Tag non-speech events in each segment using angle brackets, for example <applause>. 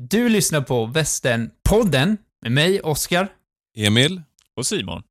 Du lyssnar på Västernpodden med mig, Oskar. Emil? Och Simon.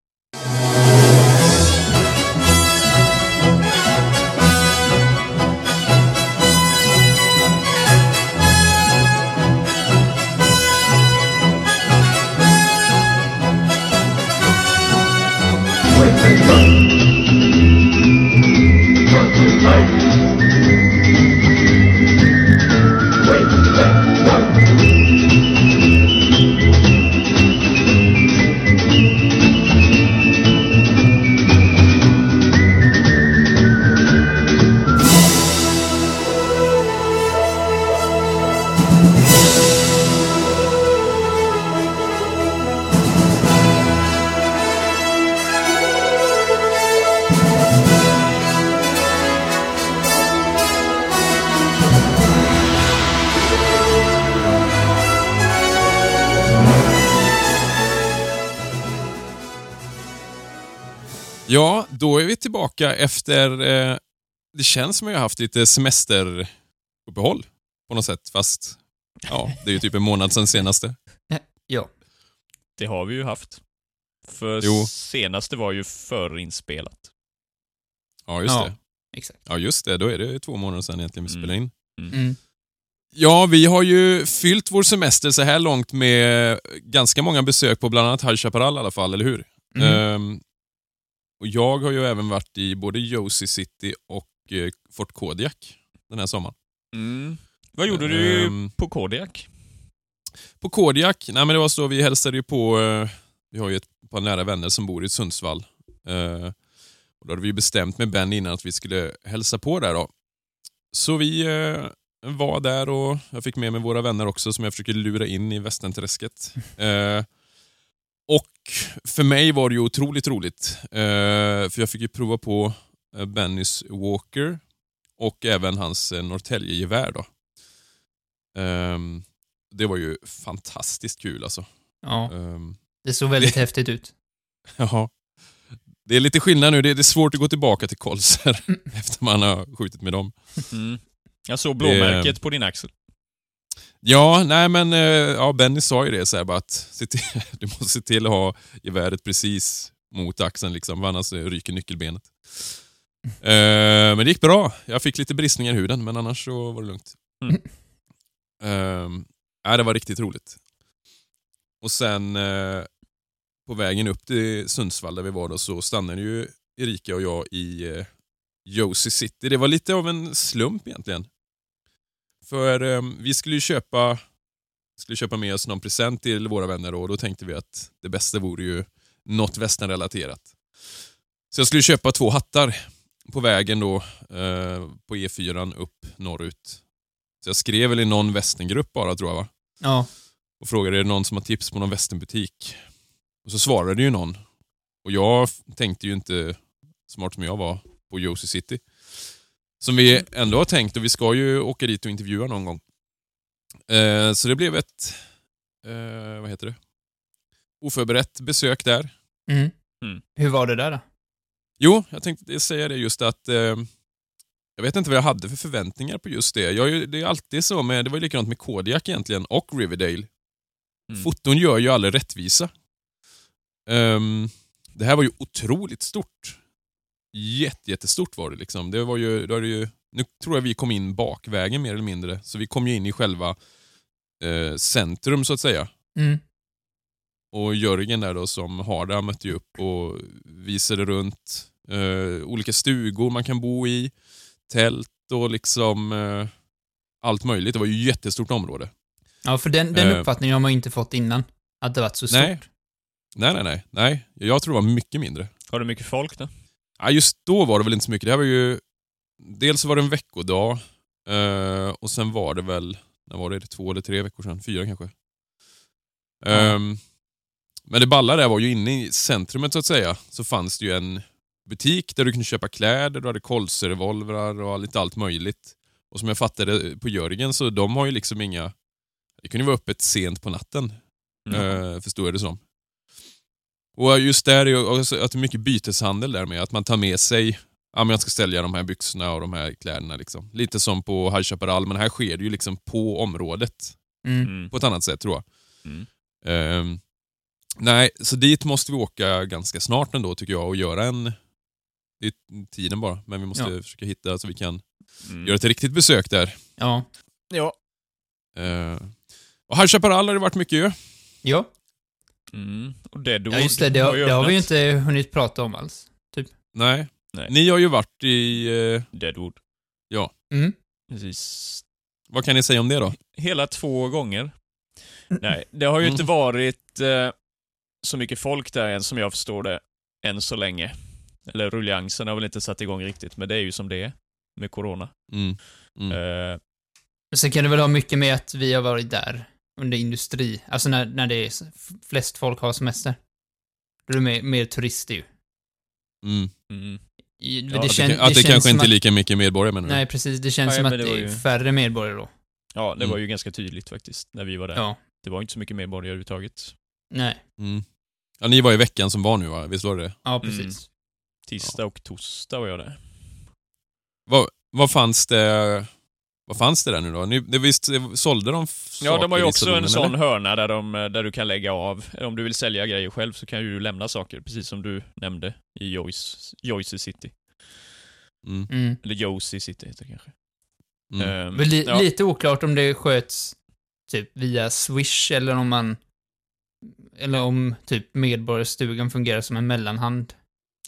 Tillbaka efter... Eh, det känns som att jag har haft lite semesteruppehåll på något sätt, fast ja, det är ju typ en månad sedan senaste. <laughs> Ja. Det har vi ju haft. För Jo. senaste var ju förinspelat. Ja, just Ja. det. Exakt. Ja, just det. Då är det två månader sedan egentligen vi Mm. spelade in. Mm. Ja, vi har ju fyllt vår semester så här långt med ganska många besök på bland annat High Chaparral i alla fall, eller hur? Mm. Ehm, och jag har ju även varit i både Josie City och eh, Fort Kodiak den här sommaren. Mm. Vad gjorde du Ehm, på Kodiak? På Kodiak, nej men det var så, vi hälsade ju på, eh, vi har ju ett par nära vänner som bor i Sundsvall. Eh, och då hade vi bestämt med Ben innan att vi skulle hälsa på där då. Så vi var där och jag fick med mig våra vänner också som jag försöker lura in i västenträsket. <laughs> Och för mig var det ju otroligt roligt. Eh, för jag fick ju prova på eh, Bennys Walker och även hans eh, Norrtäljegevär då. Ehm, det var ju fantastiskt kul alltså. Ja, Ehm, det såg väldigt häftigt ut. <laughs> ja. Det är lite skillnad nu, det är, det är svårt att gå tillbaka till kolser <laughs> efter man har skjutit med dem. Mm. Jag såg blåmärket på din axel. Ja, nej men eh, ja, Benny sa ju det så här, bara att till, <laughs> du måste se till att ha geväret precis mot axeln liksom, annars ryker nyckelbenet. Eh, men det gick bra. Jag fick lite bristningar i huden, men annars så var det lugnt. Mm. Eh, ja, det var riktigt roligt. Och sen eh, på vägen upp till Sundsvall där vi var då, så stannade ju Erika och jag i Josie City. Det var lite av en slump egentligen. För eh, vi skulle ju köpa, skulle köpa med oss någon present till våra vänner och då tänkte vi att det bästa vore ju något västernrelaterat. Så jag skulle köpa två hattar på vägen då eh, på E4 upp norrut. Så jag skrev väl i någon västerngrupp bara tror jag va? Ja, och frågade är det någon som har tips på någon västernbutik. Och så svarade ju någon. Och jag tänkte ju inte, smart som jag var, på Josie City. Som vi ändå har tänkt och vi ska ju åka dit och intervjua någon gång. Eh, så det blev ett, eh, vad heter det? Oförberett besök där. mm. Mm. Hur var det där då? Jo, jag tänkte säga det just att eh, jag vet inte vad jag hade för förväntningar på just det. Jag, det är alltid så med, det var ju likadant med Kodiak egentligen och Riverdale. Mm. Foton gör ju aldrig rättvisa. Ehm, det här var ju otroligt stort. Jätte, jättestort var det liksom. Det var ju, då det ju, nu tror jag vi kom in bakvägen mer eller mindre, så vi kom ju in i själva eh, centrum så att säga. Mm. Och Jörgen där då som har det, han mötte ju upp och visade runt eh, olika stugor man kan bo i, tält och liksom eh, allt möjligt. Det var ju ett jättestort område. Ja, för den, den Eh. uppfattningen har man inte fått innan. Att det varit så stort. Nej. Nej, nej, nej, nej. Jag tror det var mycket mindre. Har du mycket folk då? Ja, just då var det väl inte så mycket. Det här var ju... Dels var det en veckodag eh, och sen var det väl, när var det? Två eller tre veckor sedan? Fyra kanske. Ehm, men det balla där var ju inne i centrumet så att säga, så fanns det ju en butik där du kunde köpa kläder, du hade kolsrevolvrar och lite allt möjligt. Och som jag fattade på Jörgen så de har ju liksom inga... Det kunde vara öppet sent på natten, Mm. eh, förstår jag det som. Och just där är att det är mycket byteshandel där med, att man tar med sig Ja, men jag ska sälja de här byxorna och de här kläderna. Liksom. Lite som på High Chaparral, men här sker det ju liksom på området. Mm. Mm. på ett annat sätt tror jag. Mm. Ehm, nej, så dit måste vi åka ganska snart ändå tycker jag och göra en... Det är tiden bara, men vi måste Ja. försöka hitta så vi kan Mm. göra ett riktigt besök där. Ja. Ja. Uh, och High Chaparral har det varit mycket ju. Ja. Mm. Och Deadwood ja, just det. Det, har- ju det har vi ju inte hunnit prata om alls. Nej. Nej. Ni har ju varit i... eh, Deadwood. Mm. Precis. vad kan ni säga om det då? Hela två gånger. Nej, det har ju Mm. inte varit eh, så mycket folk där än som jag förstår det, än så länge. Eller rulliansen har väl inte satt igång riktigt, men det är ju som det är med corona. Mm. Mm. Eh, Sen kan det väl ha mycket med att vi har varit där under industri, alltså när, när det är flest folk har semester. Då är det mer, mer turister ju. Mm. mm. I- Ja, det Att kän- det, att det, känns kanske inte är lika mycket medborgare menar du? Nej, precis. Det känns Nej, som att det, det är ju- färre medborgare då. Ja, det Mm. var ju ganska tydligt faktiskt, när vi var där. Ja. Det var inte så mycket medborgare överhuvudtaget. Nej. Mm. Ja, ni var i veckan som var nu va? Visst var det det? Ja, precis. Tisdag och torsdag var jag där. Vad, vad fanns det... Vad fanns det där nu då? Ni, det visst sålde de f- Ja, de har ju saker också en sån eller? hörna där, de, där du kan lägga av. Om du vill sälja grejer själv så kan ju du lämna saker, precis som du nämnde i Joyce, Joyce City. Mm. Mm. Eller Josie City heter det kanske. Mm. Men li- ja. Lite oklart om det sköts typ via Swish eller om man... Eller om typ medborgarstugan fungerar som en mellanhand.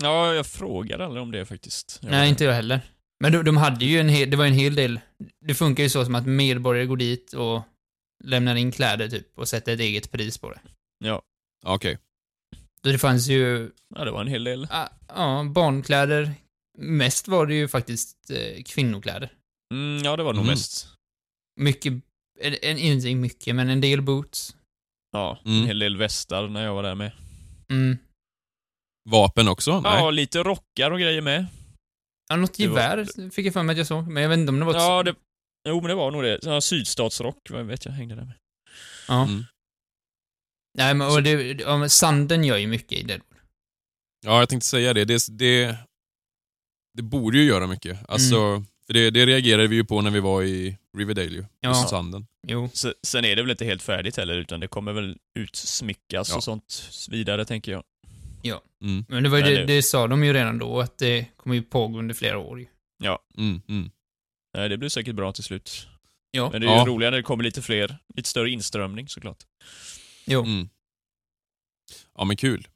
Ja, jag frågade aldrig om det faktiskt. Jag Nej, inte jag heller. Men de, de hade ju en hel, det var en hel del, det funkar ju så som att medborgare går dit och lämnar in kläder typ och sätter ett eget pris på det. Ja. Okej. Så det fanns ju, ja, det var en hel del. ah, ja, barnkläder. Mest var det ju faktiskt eh, kvinnokläder. Mm, ja, det var nog Mhm. mest. Mycket, en, en, inte mycket, men en del boots. Ja, Mm. en hel del västar när jag var där med. Mm. Vapen också? Nej. Ja, lite rockar och grejer med. Ja, något Det var- gevär fick jag för mig att jag såg, men jag vet inte om det var ett... Ja, det... Jo, men det var nog det. Ja, sydstatsrock, vad vet jag, hängde där med. Ja. Mm. Nej, men och det, sanden gör ju mycket i Deadwood. Ja, jag tänkte säga det. Det, det, det borde ju göra mycket. Alltså, för det, det reagerade vi ju på när vi var i Riverdale ju. Ja. Just sanden. Jo. Se- Sen är det väl inte helt färdigt heller, utan det kommer väl utsmyckas Ja. och sånt vidare, tänker jag. Mm. Men det var ju det, det- sa de ju redan då, att det kommer ju pågå under flera år ju. Mm. Mm. Nej, det blir säkert bra till slut. Ja. Men det är ju Ja. roligare när det kommer lite fler, lite större inströmning såklart. Jo. Mm. Ja, men kul.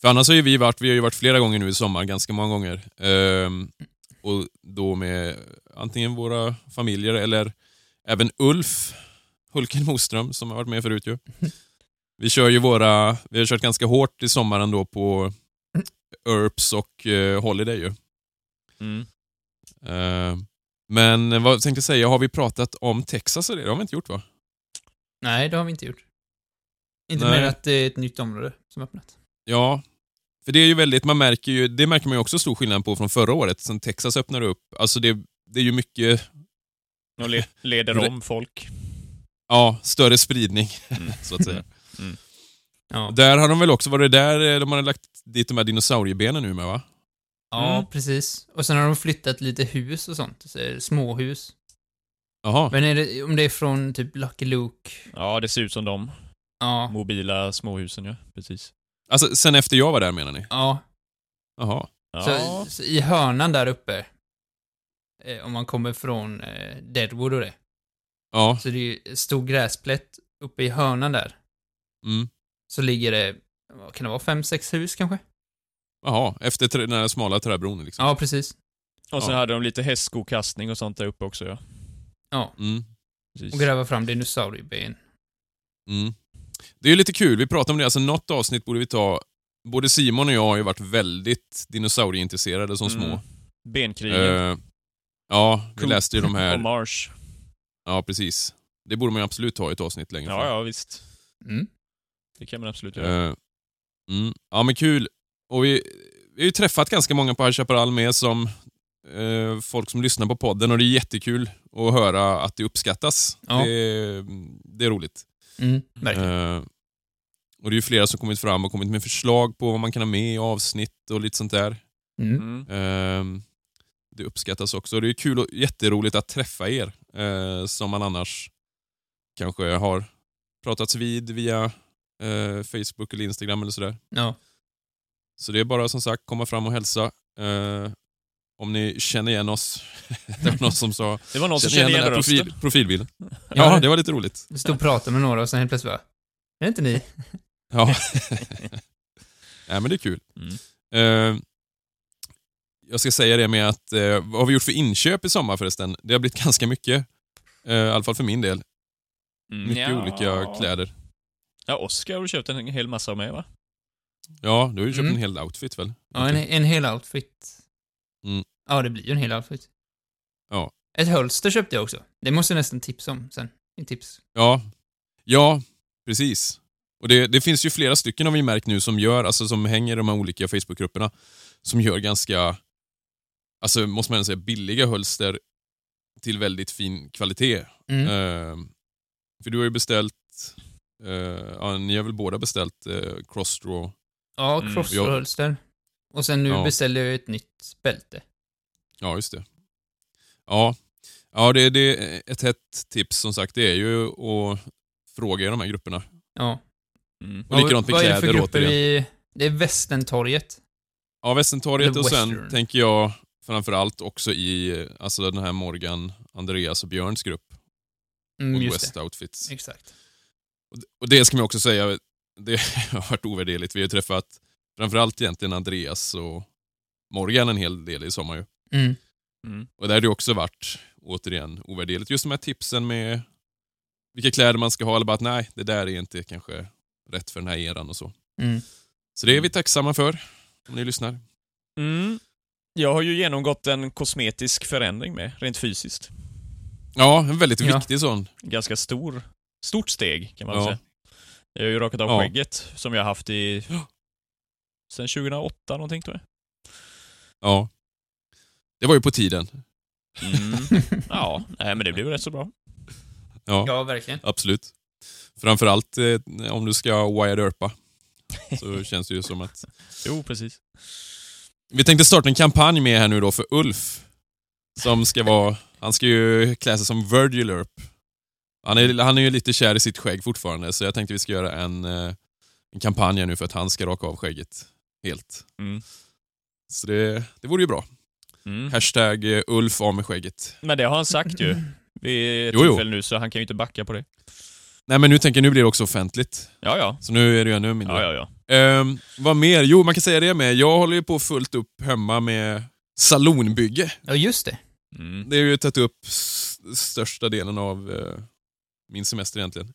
För annars har ju vi varit, vi har ju varit flera gånger nu i sommar, ganska många gånger. Ehm, och då med antingen våra familjer eller även Ulf Hulken Moström som har varit med förut ju. Vi kör ju våra, vi har kört ganska hårt i sommaren då på Earps och eh, Holiday ju. Mm. Ehm, men vad tänkte jag säga, har vi pratat om Texas och det? Det har vi inte gjort va? Nej, det har vi inte gjort. Inte mer att det är ett nytt område som öppnat. Ja, för det är ju väldigt, man märker ju, det märker man ju också stor skillnad på från förra året, sen Texas öppnade upp. Alltså det, det är ju mycket, le leder <laughs> om folk. ja, större spridning, Mm. <laughs> så att säga. Ja, Där har de väl också, var det där eh, de hade lagt dit de här dinosauriebenen nu med va? ja Mm. precis. Och sen har de flyttat lite hus och sånt. Så småhus. Jaha. Men är det, om det är från typ Lucky Luke? Ja, det ser ut som de Ja. mobila småhusen, ja. Precis. Alltså sen efter jag var där menar ni? Ja. Jaha. Ja, Så, så i hörnan där uppe, eh, om man kommer från eh, Deadwood och det, Ja. så det är ju stor gräsplätt uppe i hörnan där. Mm. Så ligger det, vad kan det vara, fem, sex hus kanske? Jaha, efter den här smala träbron liksom. Ja, precis. och sen ja. hade de lite hästskokastning och sånt där uppe också, ja. Ja. Mm. Precis. Och gräva fram dinosaurieben. Mm. Det är ju lite kul, vi pratade om det, alltså något avsnitt borde vi ta. Både Simon och jag har ju varit väldigt dinosaurieintresserade som små. Mm. Benkrigen. Eh, ja, vi Cool. läste ju de Och här. Mars. Ja, precis. Det borde man ju absolut ta i ett avsnitt längre Ja, fram. ja, visst. Mm. Det kan man absolut göra. Eh, mm. Ja, men kul. Och vi, vi har ju träffat ganska många på High Chaparral med som eh, folk som lyssnar på podden och det är jättekul att höra att det uppskattas. Ja. Det, det är roligt. Mm. Eh, och det är ju flera som kommit fram och kommit med förslag på vad man kan ha med i avsnitt och lite sånt där. Mm. Mm. Ehm, det uppskattas också. Det är kul och jätteroligt att träffa er som man annars kanske har pratats vid via eh, Facebook eller Instagram eller sådär. Ja. Så det är bara som sagt komma fram och hälsa. Eh, om ni känner igen oss. <laughs> det var någon som sa Det var någon som känner kände igen igen den här rösten. profil, profilbilden. <laughs> Ja, det- var lite roligt. Jag stod och pratade med några och sen helt plötsligt bara, är det inte ni? <laughs> Ja. Nej, men det är kul. Mm. Eh, jag ska säga det med att, eh, vad har vi gjort för inköp i sommar förresten? Det har blivit ganska mycket. Eh, I alla fall för min del. Mm, Mycket ja. olika kläder. Ja, Oskar har du köpt en hel massa med va? Ja, du har ju köpt Mm. en hel outfit väl? Ja, en, en hel outfit. Mm. Ja, det blir ju en hel outfit. Ja. Ett hölster köpte jag också. Det måste jag nästan tipsa om sen. En tips. Ja, ja precis. Och det, det finns ju flera stycken har vi märkt nu som gör, alltså som hänger i de här olika Facebookgrupperna, som gör ganska, alltså måste man säga, billiga hölster till väldigt fin kvalitet. Mm. Eh, för du har ju beställt, ja, ni har väl båda beställt eh, crossdraw? Ja, Mm. crossrow-hölster. Och sen nu Ja. beställde jag ett nytt bälte. Ja, just det. Ja, ja det, det, ett hett tips som sagt det är ju att fråga i de här grupperna. Ja. Mm. Och likadant med Vad är det för kläder grupper återigen. vi... Det är Västerntorget. Ja, Västerntorget The och sen Western. tänker jag framförallt också i alltså den här Morgan, Andreas och Björns grupp. Mm, och just West det. Outfits. Exakt. Och det- ska man också säga, <laughs> det har varit ovärderligt. Vi har ju träffat framförallt egentligen Andreas och Morgan en hel del i sommar ju. Mm. Mm. Och där har det också varit, återigen, ovärderligt. Just de här tipsen med vilka kläder man ska ha, eller bara att nej, det där är inte kanske rätt för den här eran och så. Mm. Så det är vi tacksamma för, om ni lyssnar. Mm. Jag har ju genomgått en kosmetisk förändring med, rent fysiskt. Ja, en väldigt Ja. viktig sån. Ganska stor, stort steg kan man Ja. säga. Jag har ju rakat av Ja. skägget som jag har haft i... <gasps> Sen 2008 någonting tror jag. Ja. Det var ju på tiden. Mm. <laughs> Ja, nej men det blev rätt så bra. Ja, Ja, verkligen. absolut. Framförallt eh, om du ska wide earpa. Så <laughs> känns det ju som att... Jo, precis. Vi tänkte starta en kampanj med här nu då för Ulf. Som ska vara... Han ska ju klä sig som Virgil Earp. Han är, han är ju lite kär i sitt skägg fortfarande, så jag tänkte vi ska göra en, eh, en kampanj här nu för att han ska raka av skägget helt. Mm. Så det, det vore ju bra. Mm. Hashtag eh, Ulf av med skägget. Men det har han sagt ju <clears throat> vid ett Jo, jo. tillfälle nu, så han kan ju inte backa på det. Nej men nu tänker jag, nu blir det också offentligt. Ja, ja. Så nu är det ju ännu mindre. Ja, ja, ja. Ehm, vad mer? Jo, man kan säga det med. Jag håller ju på fullt upp hemma med salonbygge. Ja, just det. Mm. Det har ju tagit upp största delen av eh, min semester egentligen.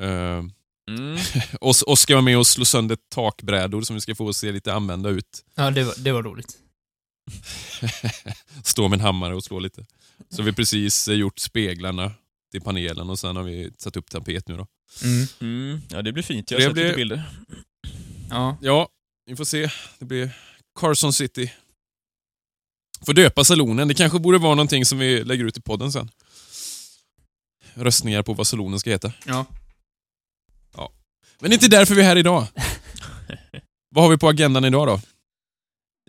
Ehm, Mm. <laughs> och, och ska vara med och slå sönder takbrädor som vi ska få se lite använda ut. Ja, det var, det var roligt. <laughs> Stå med en hammare och slå lite. Så vi har precis eh, gjort speglarna till panelen och sen har vi satt upp tapet nu då. Mm. Mm. Ja, det blir fint. Jag Det har sett blir- lite bilder. Ja. Ja, vi får se. Det blir Carson City. Får döpa salonen. Det kanske borde vara någonting som vi lägger ut i podden sen. Röstningar på vad salonen ska heta. Ja. Men det är inte därför vi är här idag. <laughs> vad har vi på agendan idag då?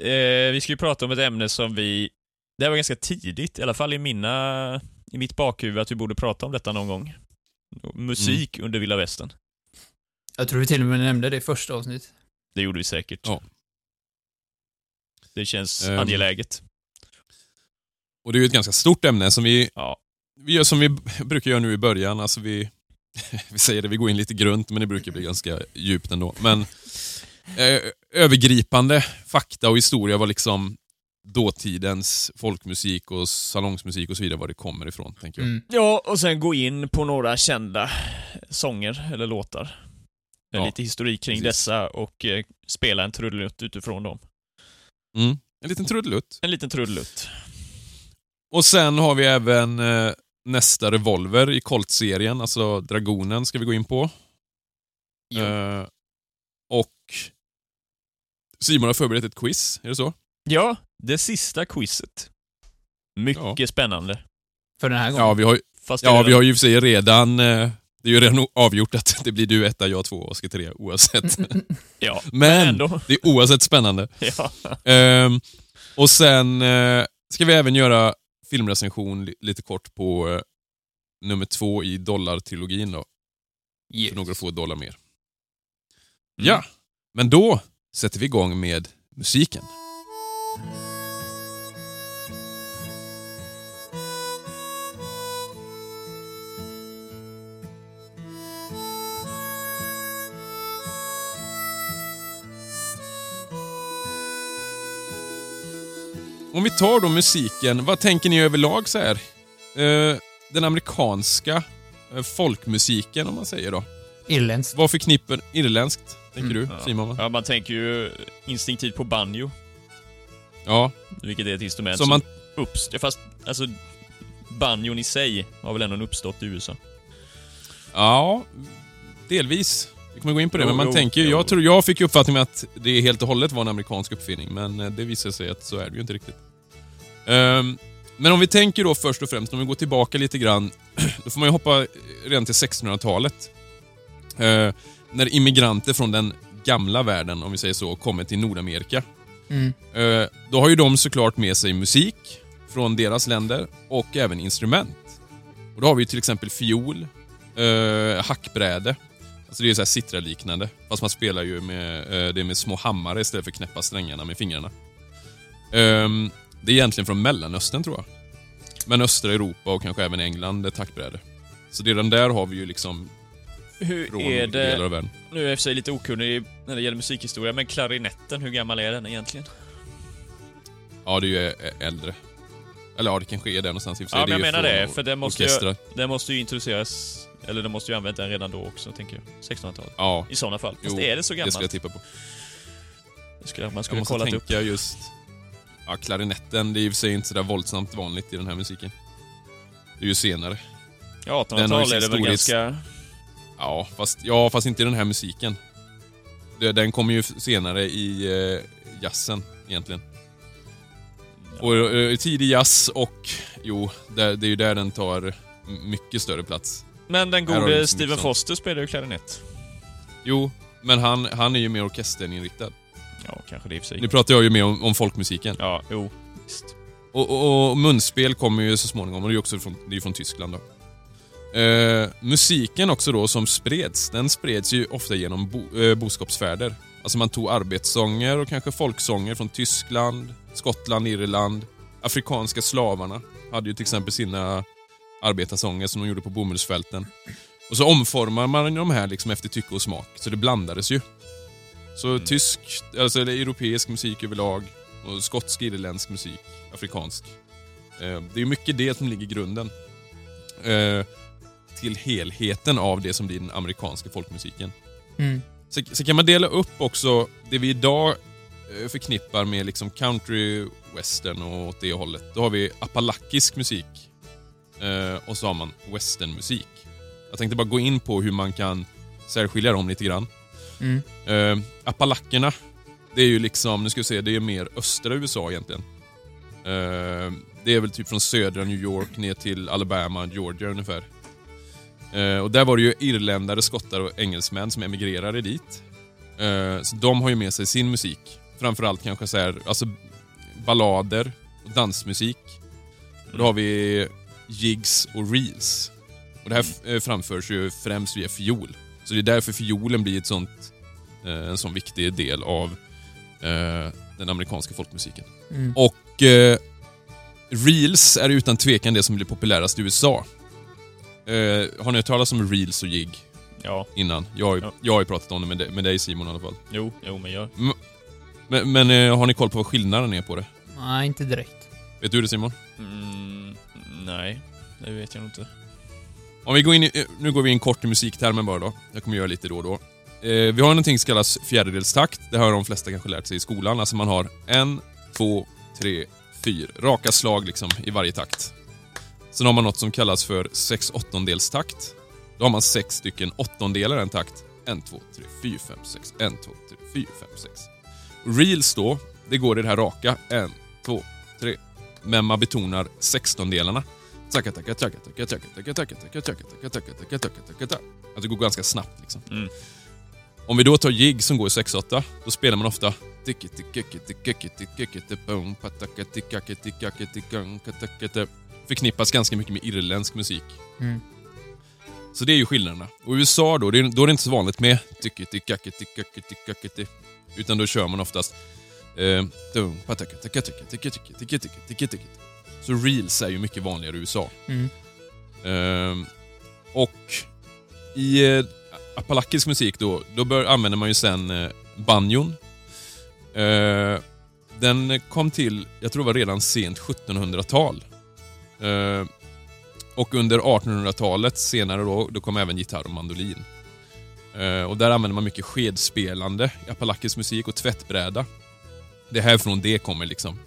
Eh, vi ska ju prata om ett ämne som vi... Det här var ganska tidigt, i alla fall i mina... I mitt bakhuvud, att vi borde prata om detta någon gång. Musik under vilda västern. Jag tror vi till och med nämnde det i första avsnitt. Det gjorde vi säkert. Ja. Det känns Ehm. angeläget. Och det är ju ett ganska stort ämne som vi, Ja. Vi gör som vi brukar göra nu i början. Alltså vi, <laughs> vi säger det, vi går in lite grunt men det brukar bli ganska djupt ändå. Men eh, övergripande fakta och historia var liksom dåtidens folkmusik och salongsmusik och så vidare, var det kommer ifrån, tänker jag. Mm. Ja, och sen gå in på några kända sånger eller låtar. Med Ja, lite historik kring precis. dessa och eh, spela en trudelutt utifrån dem. Mm. En liten trudelutt. En liten trudelutt. Och sen har vi även eh, nästa revolver i Colt-serien, alltså Dragonen ska vi gå in på. Eh, och Simon har förberett ett quiz, är det så? Ja, det sista quizet. Mycket spännande. För den här gången. Ja, vi har, Fast ja, är vi har ju för sig redan... eh, Det är ju redan avgjort att <laughs> det blir du etta, jag två och Oskar tre oavsett. <laughs> Ja, Men ändå. det är oavsett spännande. <laughs> Ja. Ehm, och sen eh, ska vi även göra filmrecension li- lite kort på eh, nummer två i dollartrilogin då. Yes. För några få dollar mer. Mm. Ja, men då sätter vi igång med musiken. Om vi tar då musiken, vad tänker ni överlag så här? Eh, den amerikanska eh, folkmusiken om man säger då. Irländskt. Vad förknippar irländskt, tänker Mm, du ja. Simon? Ja, man tänker ju instinktivt på banjo, Ja, vilket är ett instrument som man... som uppstår... Fast, alltså, banjon i sig har väl ändå uppstått i USA? Ja, delvis. Vi kommer gå in på det, Jo, men man jo, tänker ju... Jag, tror, jag fick uppfattningen att det helt och hållet var en amerikansk uppfinning, men eh, det visar sig att så är det ju inte riktigt. Ehm, men om vi tänker då först och främst, om vi går tillbaka lite grann, <clears throat> då får man ju hoppa redan till 1600-talet. Eh, när immigranter från den gamla världen, om vi säger så, kommer till Nordamerika. Mm. Eh, Då har ju de såklart med sig musik från deras länder och även instrument. Och då har vi ju till exempel fiol, hackbräde, alltså det är ju så här citra-liknande, fast man spelar ju med, eh, det med små hammare istället för knäppa strängarna med fingrarna. Ehm, det är egentligen från Mellanöstern tror jag. Men östra Europa och kanske även England ett hackbräde. Så redan där har vi ju liksom Hur från är olika delar det... av världen. Nu är jag i och för sig lite okunnig när det gäller musikhistoria, men klarinetten, hur gammal är den egentligen? Ja, det är ju äldre. Eller ja, det kanske är där någonstans i och för sig. Ja, Det är men jag menar det, för det måste ju-. Den måste ju introduceras, eller de måste ju använt den redan då också, tänker jag. 1600-talet. Ja, I sådana fall. Fast Jo, är det så det gammalt? skulle jag tippa på. Det skulle, man Jag skulle måste kollat upp. tänka just... Ja, klarinetten, det är i och för sig inte sådär våldsamt vanligt i den här musiken. Det är ju senare. Ja, Den har ju 1800-tal sin är det väl ganska... Ja, fast, ja, fast inte i den här musiken. Den kommer ju senare i eh, jazzen, egentligen. Och eh, tidig jazz och... Jo, det, det är ju där den tar mycket större plats. Men den gode Steven Foster spelar ju klarinett. Jo, men han, han är ju mer orkesterinriktad. Ja, kanske det i och för sig. Nu pratar jag ju mer om, om folkmusiken. Ja, jo. Visst. Och, och, och munspel kommer ju så småningom och det är ju också från, det är från Tyskland då. Eh, musiken också då som spreds, den spreds ju ofta genom bo, eh, boskapsfärder. Alltså man tog arbetssånger och kanske folksånger från Tyskland, Skottland, Irland. Afrikanska slavarna hade ju till exempel sina arbetarsånger som de gjorde på bomullsfälten. Och så omformar man de här liksom efter tycke och smak, så det blandades ju. Så Mm. tysk, alltså eller europeisk musik överlag, och skotsk, irländsk musik, afrikansk. Eh, det är mycket det som ligger i grunden. Eh, till helheten av det som blir den amerikanska folkmusiken. Mm. Så, så kan man dela upp också det vi idag eh, förknippar med liksom country, western och åt det hållet. Då har vi apalakisk musik eh, och så har man westernmusik. Jag tänkte bara gå in på hur man kan särskilja dem lite grann. Mm. Ehm, uh, Appalackerna, det är ju liksom, nu ska vi se, det är mer östra USA egentligen. Eh, det är väl typ från södra New York ner till Alabama, Georgia ungefär. Eh, och där var det ju irländare, skottar och engelsmän som emigrerade dit. Ehm, så de har ju med sig sin musik. Framförallt kanske så här, alltså ballader och dansmusik. Och då har vi jigs och reels. Och det här eh, framförs ju främst via fiol. Så det är därför fiolen blir ett sånt, eh, en sån viktig del av eh, den amerikanska folkmusiken. Mm. Och eh, reels är utan tvekan det som blir populärast i USA. Eh, har ni hört talas om reels och jig Ja, innan? Jag, har ju- Ja. jag har ju pratat om det med, dig- med dig Simon i alla fall. jo, jo, men jag... Men, men eh, har ni koll på vad skillnaden är på det? Nej, inte direkt. Vet du det Simon? Mm, nej, det vet jag nog inte. Om vi går in i, eh, nu går vi in kort i musiktermen bara då. Jag kommer göra lite då och då. Eh, vi har någonting som kallas fjärdedelstakt. Det har de flesta kanske lärt sig i skolan. Alltså man har en, två, tre, fyra. Raka slag liksom i varje takt. Sen har man något som kallas för sex åttondelstakt. Då har man sex stycken åttondelar i en takt. En, två, tre, fyra, fem, sex. En, två, tre, fyra, fem, sex. Reels då, det går i det här raka. En, två, tre. Men man betonar sextondelarna. Att det går ganska snabbt liksom. Mm. Om vi då tar jig som går i 6-8, då spelar man ofta förknippas ganska mycket med irländsk musik. Mm. Så det är ju skillnaderna. Och i USA då, då är det inte så vanligt med. Utan då kör man oftast... eh, Så reels är ju mycket vanligare i USA. Mm. Ehm, och i eh, apalakisk musik då, då bör, använder man ju sen eh, banjon. Eh, den kom till, jag tror det var redan sent 1700-tal. Eh, och under 1800-talet senare då, då kom även gitarr och mandolin. Eh, och där använder man mycket skedspelande i apalakisk musik och tvättbräda. Det är härifrån det kommer liksom.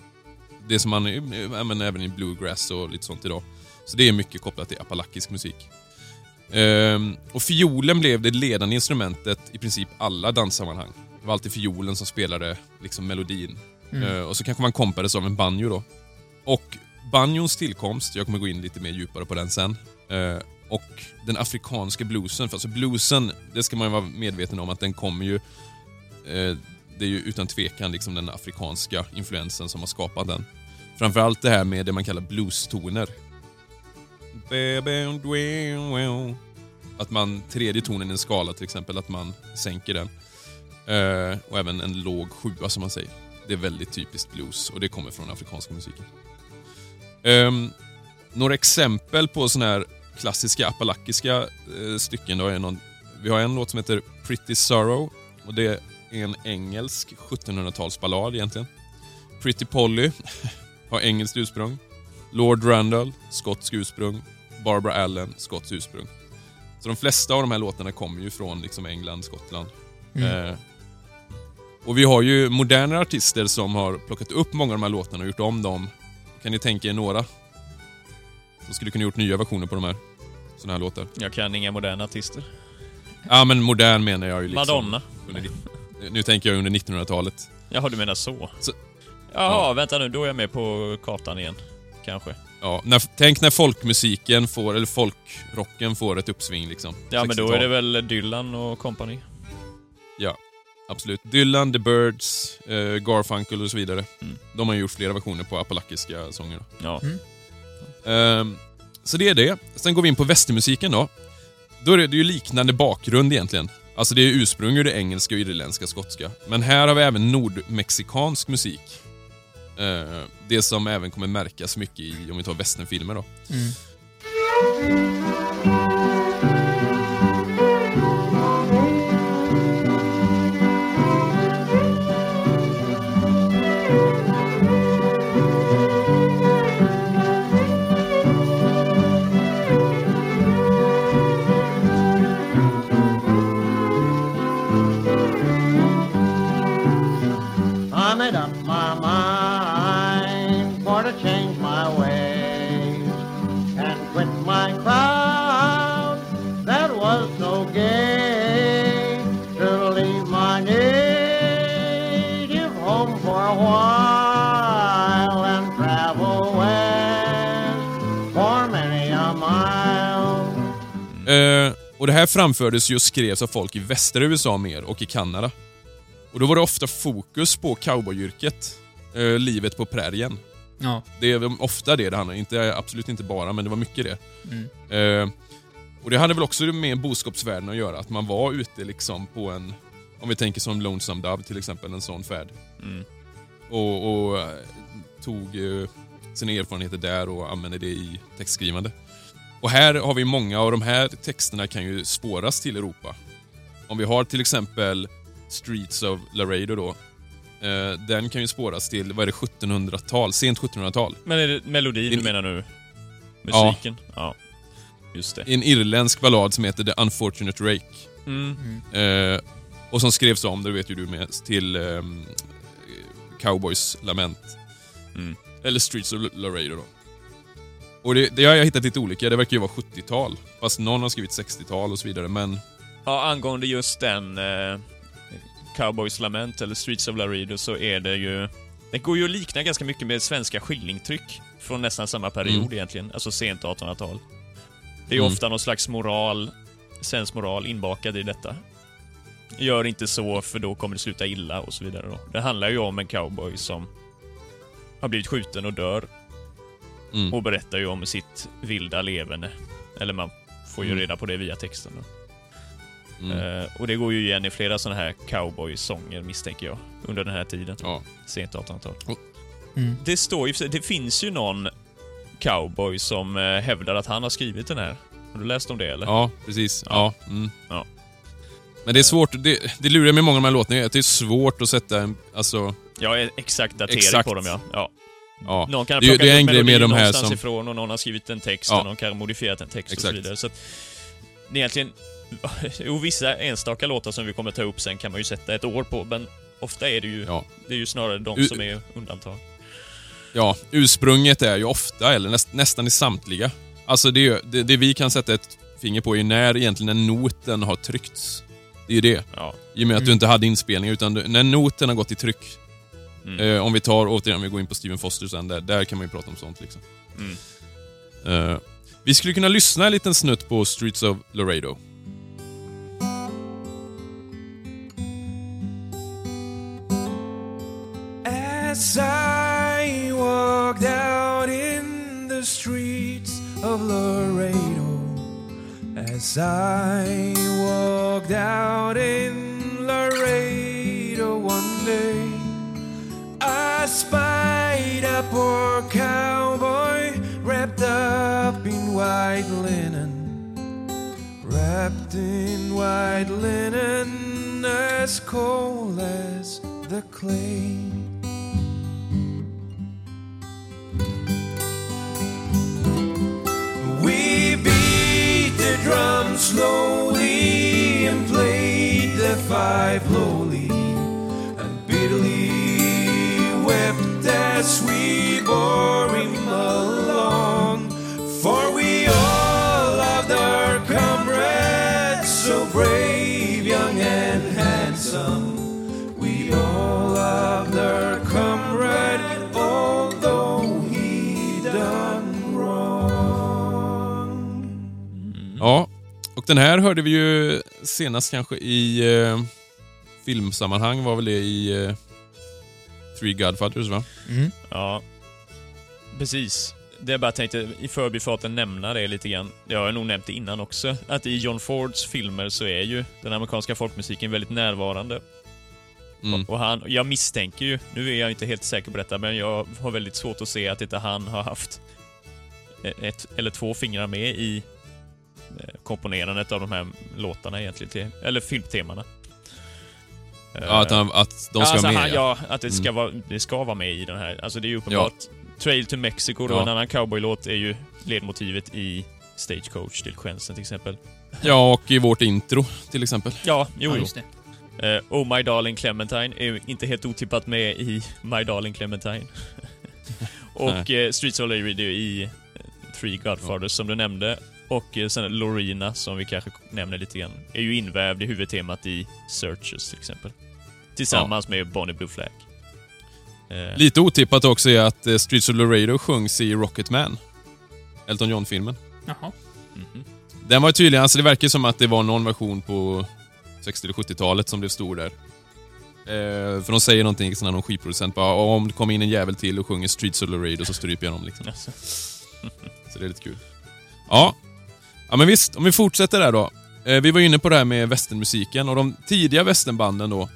Det som man använder även i bluegrass och lite sånt idag. Så det är mycket kopplat till apalakisk musik. Ehm, och fiolen blev det ledande instrumentet i princip alla danssammanhang. Det var alltid fiolen som spelade liksom melodin. Mm. Ehm, och så kanske man kompades av en banjo då. Och banjons tillkomst, jag kommer gå in lite mer djupare på den sen. Ehm, och den afrikanska bluesen, för alltså bluesen, det ska man ju vara medveten om att den kommer ju... eh, det är ju utan tvekan liksom den afrikanska influensen som har skapat den. Framförallt det här med det man kallar bluestoner. Att man, tredje tonen i en skala till exempel, att man sänker den. Eh, och även en låg sjua som man säger. Det är väldigt typiskt blues och det kommer från afrikanska musiken. Ehm, några exempel på såna här klassiska apalakiska eh, stycken då är någon, Vi har en låt som heter Pretty Sorrow och det är en engelsk 1700-talsballad egentligen. Pretty Polly <laughs> har engelskt ursprung. Lord Randall, skotsk ursprung. Barbara Allen, skotsk ursprung. Så de flesta av de här låtarna kommer ju från liksom England, Skottland. Mm. Eh, och vi har ju moderna artister som har plockat upp många av de här låtarna och gjort om dem. Kan ni tänka er några? Som skulle kunna gjort nya versioner på de här såna här låtar. Jag kan inga moderna artister. Ja men modern menar jag ju liksom. Madonna. Under, nu tänker jag under 1900-talet. Jaha, du menar så? Så- Jaha, Ja. vänta nu. Då är jag med på kartan igen. Kanske. Ja, när, tänk när folkmusiken får, eller folkrocken får ett uppsving liksom. Ja, men då 60-tal. är det väl Dylan och company. Ja, absolut. Dylan, The Birds, eh, Garfunkel och så vidare. Mm. De har ju gjort flera versioner på apalakiska sånger. då. Ja. Mm. Ehm, så det är det. Sen går vi in på västermusiken då. Då är det, ju liknande bakgrund egentligen. Alltså det är ursprung ur det engelska, och irländska, skotska. Men här har vi även nordmexikansk musik. Eh, det som även kommer märkas mycket i, om vi tar västernfilmer då. Mm. Det här framfördes ju och skrevs av folk i västra USA mer och i Kanada. Och då var det ofta fokus på cowboyyrket. Eh, livet på prärien. Ja. Det är ofta det det handlar om. inte Absolut inte bara, men det var mycket det. Mm. Eh, och det hade väl också med boskapsvärlden att göra, att man var ute liksom på en, om vi tänker som Lonesome Dove till exempel, en sån färd. Mm. Och, och eh, tog eh, sina erfarenheter där och använde det i textskrivande. Och här har vi många av de här texterna kan ju spåras till Europa. Om vi har till exempel Streets of Laredo då. Eh, den kan ju spåras till, vad är det, 1700-tal? Sent 1700-tal. Men är det melodin du In- menar nu? Musiken? Ja. Just det. En irländsk ballad som heter The Unfortunate Rake. Mm. Eh, och som skrevs om, det vet ju du med, till ehm, Cowboys lament. Mm. Eller Streets of Laredo då. Och det, det har jag hittat lite olika, det verkar ju vara 70-tal. Fast någon har skrivit 60-tal och så vidare, men... Ja, angående just den eh, Cowboys Lament eller Streets of Laredo så är det ju... Det går ju att likna ganska mycket med svenska skillingtryck från nästan samma period Mm. egentligen, alltså sent 1800-tal. Det är Mm. ofta någon slags moral, svensk moral inbakad i detta. Gör inte så för då kommer det sluta illa och så vidare då. Det handlar ju om en cowboy som har blivit skjuten och dör Mm. och berättar ju om sitt vilda leverne. Eller man får ju Mm. reda på det via texten. Då. Mm. Eh, och det går ju igen i flera sådana här cowboy-sånger misstänker jag, under den här tiden. Ja. Sent 1800-tal. Mm. Det står ju, det finns ju någon cowboy som eh, hävdar att han har skrivit den här. Har du läst om det eller? ja, precis. Ja. Mm. Ja. Men det är svårt, det, det lurar med många av de här låtarna, är att det är svårt att sätta en, alltså, Ja, eh, exakt datering Exakt. på dem ja. ja. Ja. Någon kan ha Det plockat det är en upp melodin de någonstans som- ifrån och någon har skrivit en text Ja. och någon kan ha modifierat en text och så Exakt. vidare. Så att, det egentligen, <laughs> jo vissa enstaka låtar som vi kommer ta upp sen kan man ju sätta ett år på, men ofta är det ju, Ja. det är ju snarare de U- som är undantag. Ja, ursprunget är ju ofta, eller näst, nästan i samtliga. Alltså det, det, det vi kan sätta ett finger på är när egentligen en noten har tryckts. Det är ju det. Ja. I och med att du Mm. inte hade inspelning, utan du, när noten har gått i tryck. Mm. Eh, om vi tar, återigen, om vi går in på Steven Foster sen, där, där kan man ju prata om sånt liksom. Mm. Eh, vi skulle kunna lyssna en liten snutt på Streets of Laredo. As I walked out in the streets of Laredo, as I walked out in Laredo one day, spied a poor cowboy wrapped up in white linen, wrapped in white linen, as cold as the clay. We beat the drum slowly and played the five lowly as we bore him along. For we all loved our comrades, so brave, young, and handsome. We all loved our comrade, although he done wrong. Ja, och den här hörde vi ju senast kanske i eh, filmsammanhang, var väl det i eh, Three Godfathers va? Mm. Ja, precis. Det jag bara tänkte i förbifarten nämna det lite grann. Jag har nog nämnt det innan också. Att i John Fords filmer så är ju den amerikanska folkmusiken väldigt närvarande. Mm. Och han, jag misstänker ju, nu är jag inte helt säker på detta, men jag har väldigt svårt att se att inte han har haft ett eller två fingrar med i eh, komponerandet av de här låtarna egentligen, till, eller filmtemana. Ja, att, han, att de ska alltså, med. han, ja. ja, att det ska, Mm. vara, det ska vara med i den här. Alltså det är ju uppenbart. Trail to Mexico, då, Ja. en annan cowboylåt, är ju ledmotivet i Stagecoach till Skensen till exempel. ja, och i vårt intro till exempel. Ja, jo, Ja, just det. Eh, oh My Darling Clementine är inte helt otippat med i My Darling Clementine. <laughs> och eh, Streets of Laredo i Three Godfathers som du nämnde. Och eh, sen Lorena, som vi kanske nämner lite grann, är ju invävd i huvudtemat i Searchers till exempel. Tillsammans med Bonnie Blue Flag. Eh, Lite otippat också är att eh, Streets of Laredo sjungs i Rocketman. Elton John-filmen. Jaha. mhm. Den var tydligen, alltså det verkar som att det var någon version på 60 eller 70-talet som blev stor där. Eh, för de säger någonting, sån här, någon skivproducent bara om det kommer in en jävel till och sjunger Streets of Laredo så stryper jag dem liksom. <laughs> Så det är lite kul. Ja. Ja men visst, om vi fortsätter där då. Eh, vi var inne på det här med västernmusiken och de tidiga västernbanden då.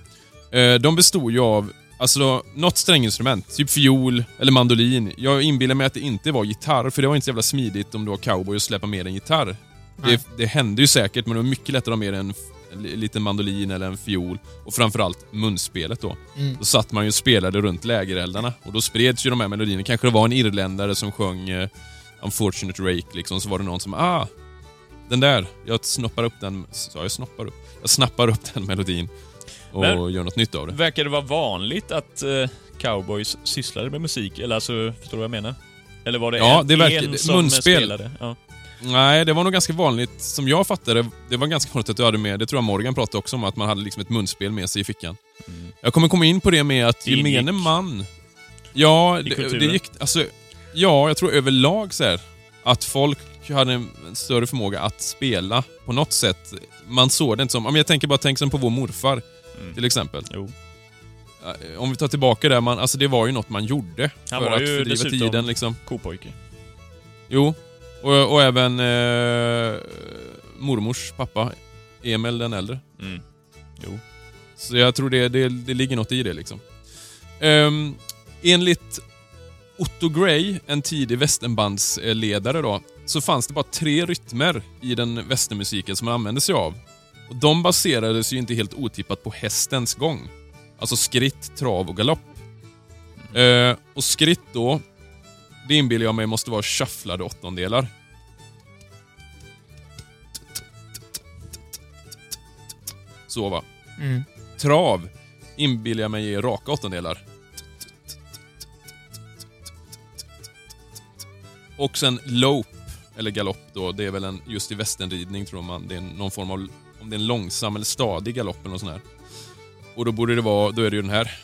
Eh, de bestod ju av, alltså något stränginstrument. Typ fiol eller mandolin. Jag inbillar mig att det inte var gitarr, för det var inte så jävla smidigt om du var cowboy och släppa med en gitarr. Nej. Det, det hände ju säkert, men det var mycket lättare att ha med en, en li- liten mandolin eller en fiol. Och framförallt munspelet då. Mm. Då satt man ju och spelade runt lägereldarna och då spreds ju de här melodierna. Kanske det var en irländare som sjöng eh, Unfortunate Rake liksom, så var det någon som ah, den där, jag snoppar upp den, sa jag snoppar upp? Jag snappar upp den melodin och Men- gör något nytt av det. Verkar det vara vanligt att eh, cowboys sysslade med musik? Eller alltså, förstår du vad jag menar? Eller var det Ja, en, det verkar- en som munspel. spelade? Ja. Nej, det var nog ganska vanligt, som jag fattade, det var ganska vanligt att du hade med, det tror jag Morgan pratade också om, att man hade liksom ett munspel med sig i fickan. Mm. Jag kommer komma in på det med att gemene man... Ja, det, det gick... Alltså, ja, jag tror överlag så här, att folk hade en större förmåga att spela på något sätt. Man såg det inte som... om Jag tänker bara tänk som på vår morfar, Mm. till exempel. Jo. Eh, Om vi tar tillbaka det, man, alltså det var ju något man gjorde Han för var att ju fördriva tiden liksom. Kopojke. Jo. Och, och även eh, mormors pappa, Emil den äldre. Mm. Jo. Så jag tror det, det, det ligger något i det liksom. Um, enligt Otto Gray, en tidig västernbandsledare då, så fanns det bara tre rytmer i den västernmusiken som man använde sig av. Och de baserades ju inte helt otippat på hästens gång. Alltså skritt, trav och galopp. Eh, och skritt då, det inbillar jag mig måste vara shufflade åttondelar. Så va. Mm. Trav inbillar jag mig är raka åttondelar. Och sen lope, eller galopp då, det är väl en, just i västernridning tror man, det är någon form av, om det är en långsam eller stadig galopp eller något sånt här. Och då borde det vara, då är det ju den här.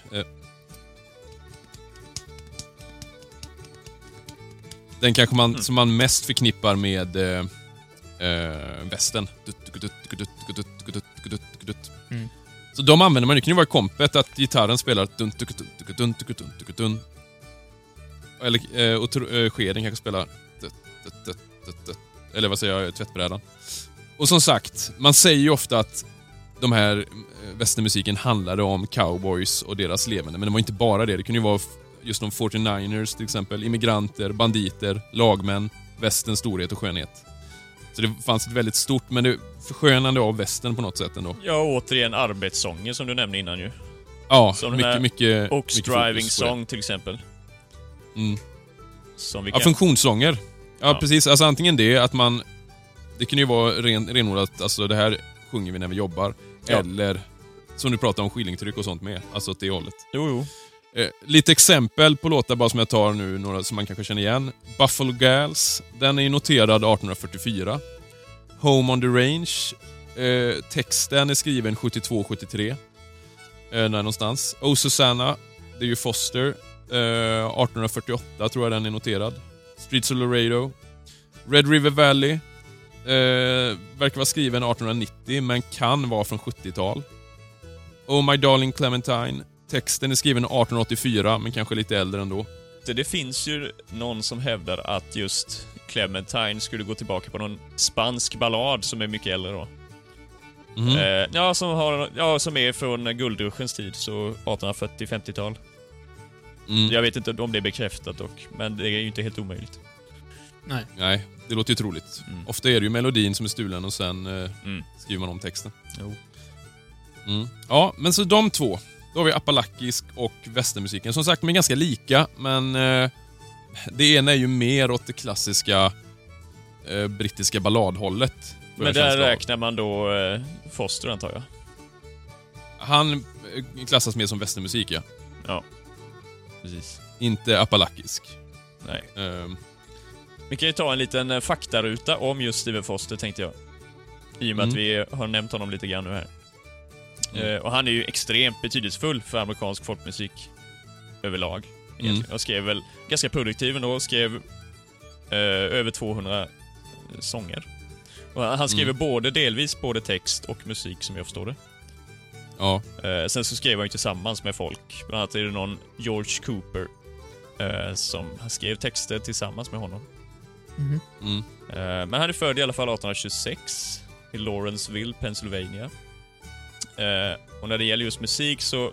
Den kanske man, mm. som man mest förknippar med eh, eh. Mm. Så de använder man, det kan ju vara kompet att gitarren spelar Eller, och skeden kanske spelar eller vad säger jag, tvättbrädan. Och som sagt, man säger ju ofta att de här eh, västernmusiken handlade om cowboys och deras levande, men det var inte bara det. Det kunde ju vara just de 49ers till exempel, immigranter, banditer, lagmän, västerns storhet och skönhet. Så det fanns ett väldigt stort, men det förskönande av västern på något sätt ändå. Ja, återigen arbetssånger som du nämnde innan ju. Ja, Som den här mycket. Ox mycket Driving på det. Song till exempel. Mm. Som vi Ja, kan... funktionssånger. Ja, precis. Alltså antingen det, att man... Det kan ju vara ren, renodlat, alltså det här sjunger vi när vi jobbar. Ja. Eller, som du pratar om, skillingtryck och sånt med. Alltså åt det hållet. Jo, jo. Eh, lite exempel på låtar bara som jag tar nu, några som man kanske känner igen. Buffalo Gals, den är ju noterad 1844. Home on the Range, eh, texten är skriven 72-73. Eh, någonstans. Oh Susanna, det är ju Foster. Eh, 1848 tror jag den är noterad. Streets of Laredo. Red River Valley. Eh, verkar vara skriven 1890, men kan vara från 70-tal. Oh My Darling Clementine. Texten är skriven 1884, men kanske lite äldre ändå. Det, det finns ju någon som hävdar att just Clementine skulle gå tillbaka på någon spansk ballad som är mycket äldre då. Mhm. Eh, ja, som har, ja, som är från guldruschens tid, så 1840-50-tal. Mm. Jag vet inte om det är bekräftat dock, men det är ju inte helt omöjligt. Nej. Nej, det låter ju troligt. Mm. Ofta är det ju melodin som är stulen och sen eh, Mm. skriver man om texten. Jo. Mm. Ja, men så de två. Då har vi apalakisk och västermusiken. Som sagt, de är ganska lika, men eh, det ena är ju mer åt det klassiska eh, brittiska balladhållet. Men där räknar man då eh, Foster antar jag? Han eh, klassas mer som västermusik, ja. Ja. Precis. Inte apalakisk. Nej. Ehm, Vi kan ju ta en liten eh, faktaruta om just Steven Foster tänkte jag. I och med Mm. att vi har nämnt honom lite grann nu här. Mm. Eh, och han är ju extremt betydelsefull för amerikansk folkmusik överlag. Mm. Jag skrev väl ganska produktiv ändå, skrev eh, över 200 sånger. Och han han skriver Mm. både delvis både text och musik som jag förstår det. Ja. Eh, sen så skrev han ju tillsammans med folk. Bland annat är det någon George Cooper eh, som han skrev texter tillsammans med honom. Mhm. Mm. Eh, men han är född i alla fall 1826 i Lawrenceville, Pennsylvania. Eh, och när det gäller just musik så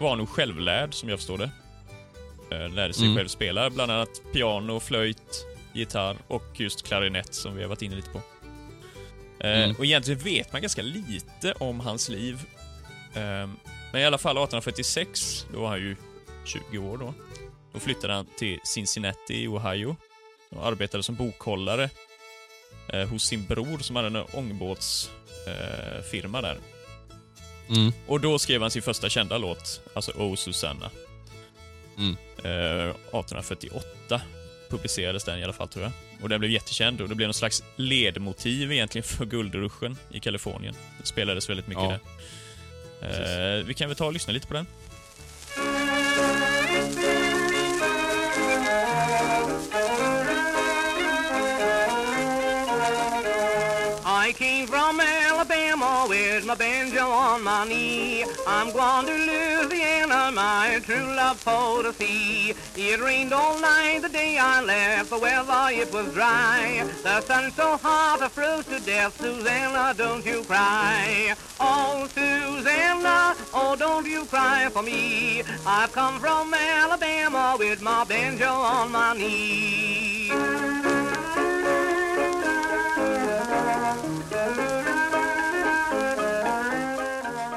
var han nog självlärd, som jag förstår det. Eh, lärde sig Mm. själv spela bland annat piano, flöjt, gitarr och just klarinett som vi har varit inne lite på. Eh, Mm. Och egentligen vet man ganska lite om hans liv. Eh, men i alla fall 1846, då var han ju 20 år då. Då flyttade han till Cincinnati i Ohio och arbetade som bokhållare eh, hos sin bror som hade en ångbåtsfirma eh, där. Mm. Och då skrev han sin första kända låt, alltså Oh Susanna. Mm. Eh, 1848 publicerades den i alla fall tror jag. Och den blev jättekänd och det blev någon slags ledmotiv egentligen för guldruschen i Kalifornien. Det spelades väldigt mycket Ja. där. Eh, vi kan väl ta och lyssna lite på den. I came from Alabama with my banjo on my knee. I'm going to Louisiana, my true love for to see. It rained all night the day I left, the weather it was dry. The sun so hot I froze to death. Susanna, don't you cry. Oh, Susanna, oh, don't you cry for me. I've come from Alabama with my banjo on my knee.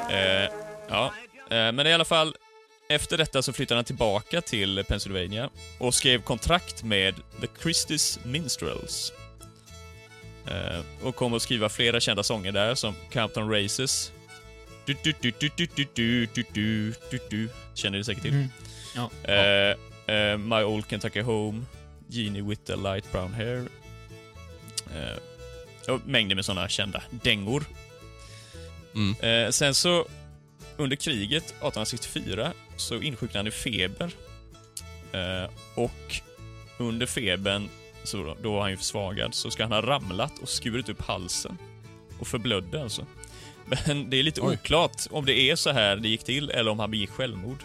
Eh, ja, eh, men i alla fall, efter detta så flyttade han tillbaka till Pennsylvania och skrev kontrakt med The Christie's Minstrels. Eh, och kom att skriva flera kända sånger där, som Compton Races. Du, du, du, du, du, du, du, du, du, du, du. Känner ni säkert till. Mm. Ja. Eh, eh, My Old Kentucky Home, Genie with the Light Brown Hair. Och mängder med sådana kända dängor. Mm. Eh, sen så, under kriget 1864, så insjuknade han i feber. Eh, och under febern, så då, då var han ju försvagad, så ska han ha ramlat och skurit upp halsen. Och förblödde alltså. Men det är lite Oj. oklart om det är så här det gick till, eller om han begick självmord.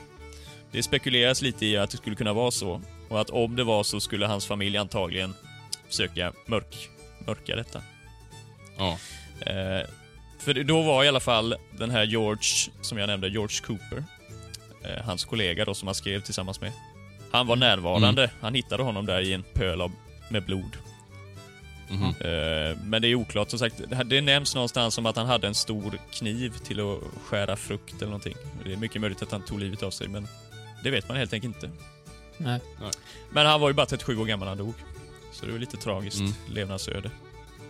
Det spekuleras lite i att det skulle kunna vara så. Och att om det var så skulle hans familj antagligen försöka mörk, mörka detta. Ja. Eh, för då var i alla fall den här George, som jag nämnde, George Cooper, eh, hans kollega då som han skrev tillsammans med. Han var närvarande. Han hittade honom där i en pöl av, med blod. Mhm. Eh, men det är oklart, som sagt. Det, det nämns någonstans om att han hade en stor kniv till att skära frukt eller någonting. Det är mycket möjligt att han tog livet av sig, men det vet man helt enkelt inte. Nej. Men han var ju bara 37 år gammal när han dog. Så det var lite tragiskt Mm. levnadsöde.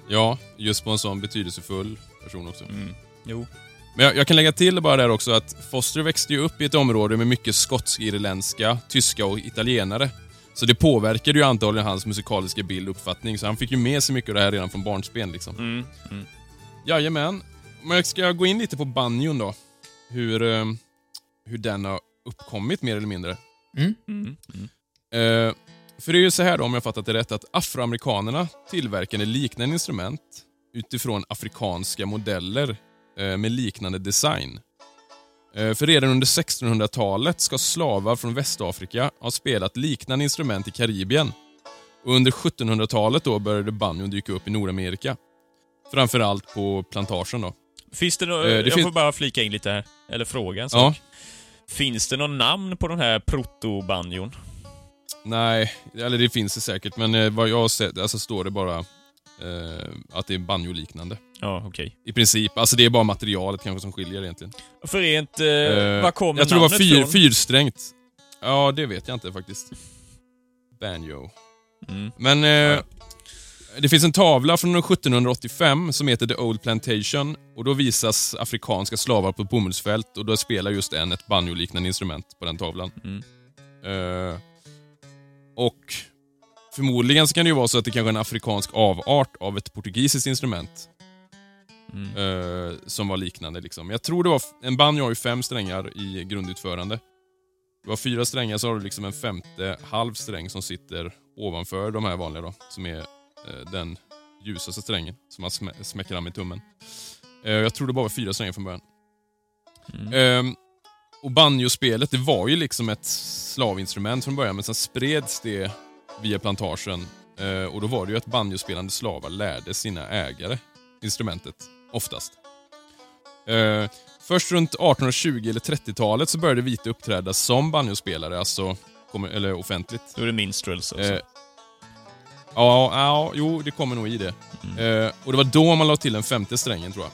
Ja, just på en sån betydelsefull person också. Mm. Jo. Men jag, jag kan lägga till bara där också att Foster växte ju upp i ett område med mycket skotsk-irländska, tyska och italienare. Så det påverkade ju antagligen hans musikaliska bild och uppfattning, så han fick ju med sig mycket av det här redan från barnsben. Liksom. Mm. Mm. Jajamän. Men jag ska gå in lite på banjon då. Hur, eh, hur den har uppkommit mer eller mindre. Mm. Mm. Mm. För det är ju så här då, om jag fattat det rätt, att afroamerikanerna tillverkade liknande instrument utifrån afrikanska modeller eh, med liknande design. Eh, för redan under 1600-talet ska slavar från Västafrika ha spelat liknande instrument i Karibien. Och under 1700-talet då började banjon dyka upp i Nordamerika. Framförallt på plantagen då. Finns det något, Eh, jag får bara flika in lite här, eller fråga en Ja. sak. Finns det någon namn på den här proto-banjon? Nej, eller det finns det säkert, men eh, vad jag har sett, alltså står det bara eh, att det är banjo-liknande. Ja, okej. I princip. Alltså det är bara materialet kanske som skiljer egentligen. För rent, eh, Eh, var kommer jag tror det var fyr, från? fyrsträngt. Ja, det vet jag inte faktiskt. Banjo. Mm. Men eh, Ja. det finns en tavla från 1785 som heter The Old Plantation och då visas afrikanska slavar på ett bomullsfält och då spelar just en ett banjo-liknande instrument på den tavlan. Mm. Och förmodligen så kan det ju vara så att det kanske är en afrikansk avart av ett portugisiskt instrument Mm. eh, som var liknande. Liksom. Jag tror det var, en banjo har ju fem strängar i grundutförande. Det var fyra strängar så har du liksom en femte halv sträng som sitter ovanför de här vanliga då, som är eh, den ljusaste strängen som man smä smäcker an med tummen. Eh, jag tror det bara var fyra strängar från början. Mm. Och banjospelet, det var ju liksom ett slavinstrument från början, men sen spreds det via plantagen. Eh, och då var det ju att banjospelande slavar lärde sina ägare instrumentet, oftast. Eh, först runt 1820 eller 30-talet så började vita uppträda som banjospelare, alltså, eller offentligt. Då är det minstrels alltså. Eh, ja, ja, jo, det kommer nog i det. Eh, och det var då man la till den femte strängen, tror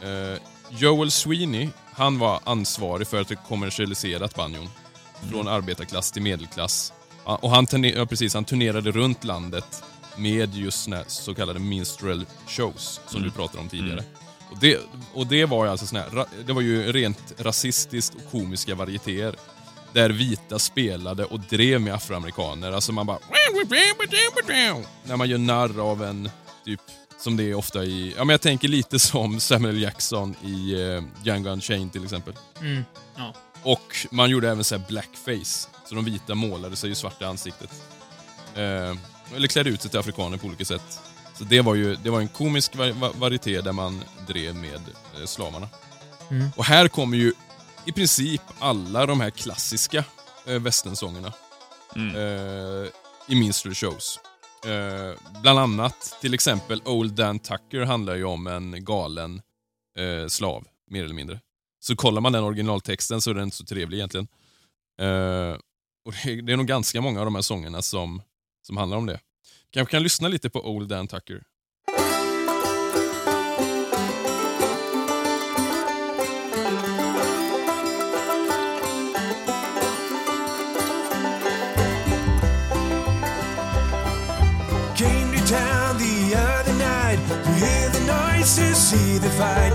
jag. Eh, Joel Sweeney, han var ansvarig för att det kommersialiserat banjon. Från arbetarklass till medelklass. Och han, turne- ja, precis, han turnerade runt landet med just såna så kallade minstrel shows, som du pratade om tidigare. Och det, och det var ju alltså såna här, det var ju rent rasistiskt och komiska varietéer. Där vita spelade och drev med afroamerikaner. Alltså man bara... När man gör narr av en, typ, som det är ofta i... Ja men jag tänker lite som Samuel Jackson i uh, Django Unchained till exempel. Mm. Ja. Och man gjorde även så här blackface. Så de vita målade sig ju svart i ansiktet. Eh, eller klädde ut sig till afrikaner på olika sätt. Så det var ju det var en komisk va- va- varieté där man drev med eh, slavarna. Mm. Och här kommer ju i princip alla de här klassiska eh, västernsångerna Mm. eh, i minstrel shows. Eh, bland annat, till exempel Old Dan Tucker handlar ju om en galen eh, slav, mer eller mindre. Så kollar man den originaltexten så är den inte så trevlig egentligen. Eh, och det, det är nog ganska många av de här sångerna som, som handlar om det. Kanske kan lyssna lite på Old Dan Tucker. See the fight.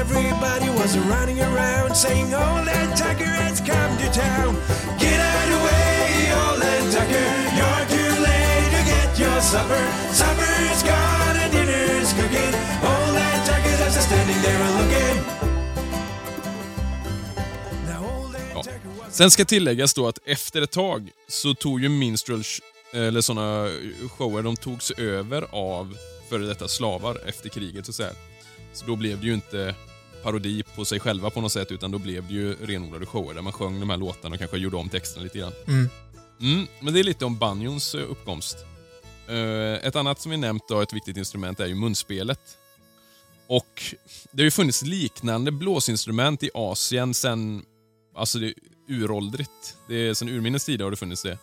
Everybody was running around saying, Old and Tucker has come to town. Get out of the way, Old and Tucker. You're too late to get your supper. Supper's gone and dinner's cooking. Old and Tucker's just standing there looking. Sen ska tilläggas då att efter ett tag så tog ju minstrel, eller såna shower, de togs över av före detta slavar efter kriget så att säga. Så då blev det ju inte parodi på sig själva på något sätt utan då blev det ju renodlade shower där man sjöng de här låtarna och kanske gjorde om texten lite grann. Mm. Mm, men det är lite om banjons eh, uppkomst. Eh, ett annat som vi nämnt då, ett viktigt instrument, är ju munspelet. Och det har ju funnits liknande blåsinstrument i Asien sen, alltså det är uråldrigt. Det är sen urminnes tider har det funnits det.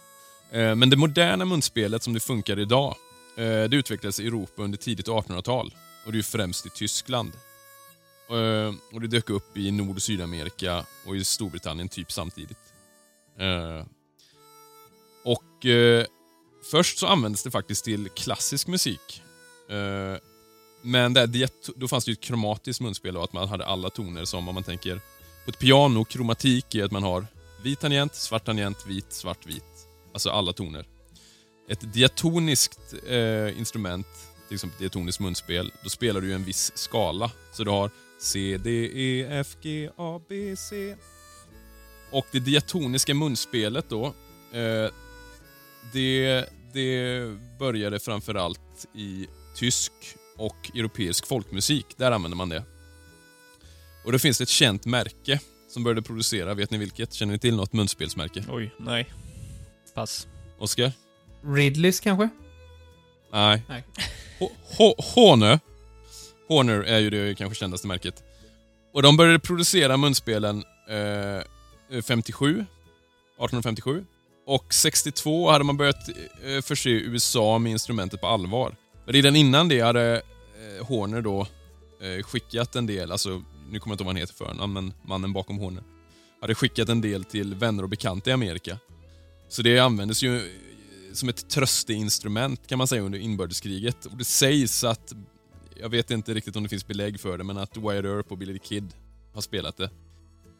Eh, men det moderna munspelet som det funkar idag, det utvecklades i Europa under tidigt 1800-tal. Och det är ju främst i Tyskland. Eh, och det dök upp i Nord och Sydamerika och i Storbritannien typ samtidigt. Eh, och eh, först så användes det faktiskt till klassisk musik. Men där, då fanns det ju ett kromatiskt munspel och att man hade alla toner som om man tänker på ett piano, kromatik är att man har vit tangent, svart tangent, vit, svart, vit. Alltså alla toner. Ett diatoniskt eh, instrument, till exempel diatoniskt munspel, då spelar du ju en viss skala. Så du har C, D, E, F, G, A, B, C. Och det diatoniska munspelet då, eh, det, det började framförallt i tysk och europeisk folkmusik. Där använder man det. Och då finns det ett känt märke som började producera. Vet ni vilket? Känner ni till något munspelsmärke? Oj, nej. Pass. Oskar? Ridleys kanske? Nej. Nej. H- H- Horner. Horner är ju det kanske kändaste märket. Och de började producera munspelen eh, 57, 1857. Och 62 hade man börjat eh, förse USA med instrumentet på allvar. Men redan innan det hade eh, Horner då eh, skickat en del, alltså nu kommer jag inte ihåg vad han heter för förnamn, men mannen bakom Horner. Hade skickat en del till vänner och bekanta i Amerika. Så det användes ju som ett trösteinstrument kan man säga under inbördeskriget. Och det sägs att, jag vet inte riktigt om det finns belägg för det, men att Wyatt Earp och Billy the Kid har spelat det.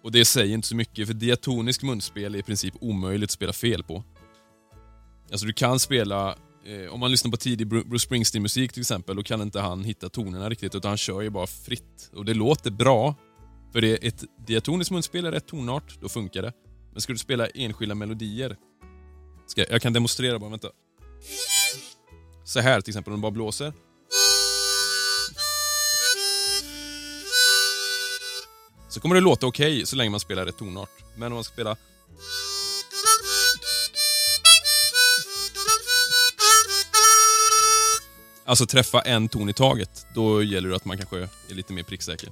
Och det säger inte så mycket, för diatonisk munspel är i princip omöjligt att spela fel på. Alltså du kan spela, eh, om man lyssnar på tidig Bruce Springsteen-musik till exempel, då kan inte han hitta tonerna riktigt, utan han kör ju bara fritt. Och det låter bra, för det är ett diatoniskt munspel är rätt tonart, då funkar det. Men ska du spela enskilda melodier, ska, jag kan demonstrera bara, vänta. Så här till exempel, om du bara blåser. Så kommer det låta okej så länge man spelar rätt tonart. Men om man ska spela... Alltså träffa en ton i taget. Då gäller det att man kanske är lite mer pricksäker.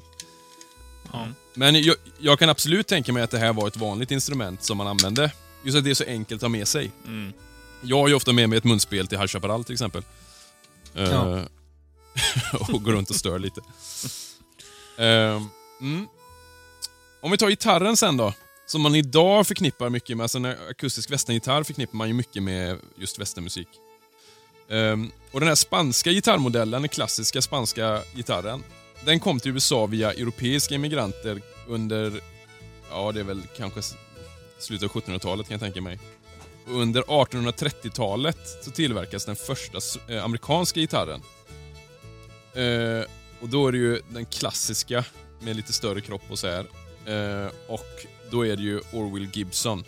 Ja. Men jag, jag kan absolut tänka mig att det här var ett vanligt instrument som man använde. Just att det är så enkelt att ha med sig. Mm. Jag har ju ofta med mig ett munspel till High Chaparral till exempel. Eh, Ja. <laughs> och går runt och stör lite. Eh, mm. Om vi tar gitarren sen då. Som man idag förknippar mycket med, alltså en akustisk västerngitarr förknippar man ju mycket med just västernmusik. Ehm, och den här spanska gitarrmodellen, den klassiska spanska gitarren, den kom till USA via europeiska immigranter under, ja det är väl kanske slutet av 1700-talet kan jag tänka mig. Och under 1830-talet så tillverkas den första eh, amerikanska gitarren. Eh, och då är det ju den klassiska med lite större kropp och så här. Eh, och då är det ju Orville Gibson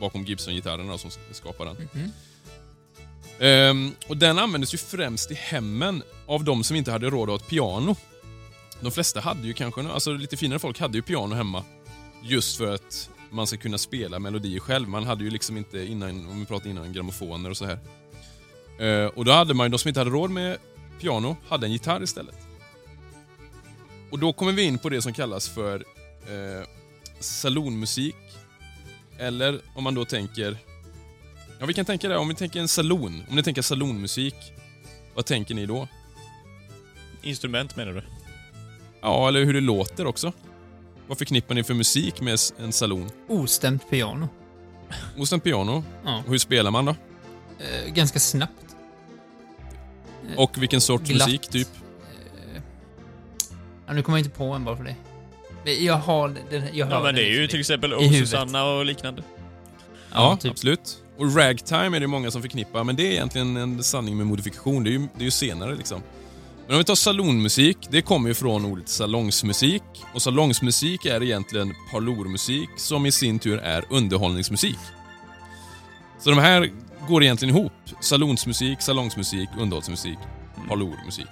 bakom Gibson-gitarrerna som skapar den. Mhm. Ehm, och den användes ju främst i hemmen av de som inte hade råd att ha ett piano. De flesta hade ju kanske, alltså lite finare folk hade ju piano hemma. Just för att man ska kunna spela melodier själv. Man hade ju liksom inte innan, om vi pratar innan, grammofoner och så här. Eh, och då hade man ju, de som inte hade råd med piano, hade en gitarr istället. Och då kommer vi in på det som kallas för eh, salonmusik. Eller om man då tänker... Ja, vi kan tänka det. Om vi tänker en salon. Om ni tänker salonmusik, vad tänker ni då? Instrument menar du? Ja, eller hur det låter också. Vad förknippar ni för musik med en salon? Ostämt piano. Ostämt piano. Ja. Och hur spelar man då? Eh, ganska snabbt. Och vilken sorts Glatt. musik, typ? Eh, ja, nu kommer jag inte på en bara för det. Men jag har den. Jag Ja, men det är ju liksom till exempel huvudet. Susanna och liknande. Ja, typ. absolut. Och ragtime är det många som förknippar, men det är egentligen en sanning med modifikation. Det är ju, det är ju senare liksom. Men om vi tar salonmusik, det kommer ju från ordet salongsmusik. Och salongsmusik är egentligen parlourmusik som i sin tur är underhållningsmusik. Så de här går egentligen ihop. Salonsmusik, salongsmusik, underhållsmusik, parlourmusik.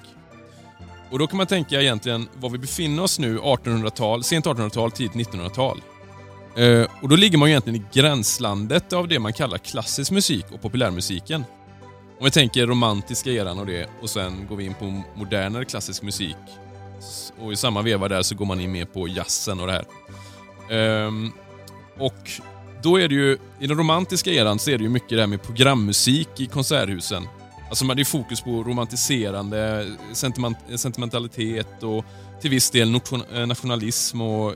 Och då kan man tänka egentligen var vi befinner oss nu, 1800-tal, sent 1800-tal, tidigt 1900-tal. Eh, och då ligger man ju egentligen i gränslandet av det man kallar klassisk musik och populärmusiken. Om vi tänker romantiska eran och det och sen går vi in på modernare klassisk musik. Och i samma veva där så går man in mer på jazzen och det här. Ehm, och då är det ju, i den romantiska eran så är det ju mycket det här med programmusik i konserthusen. Alltså man- det är fokus på romantiserande, sentiment, sentimentalitet och till viss del eh, nationalism och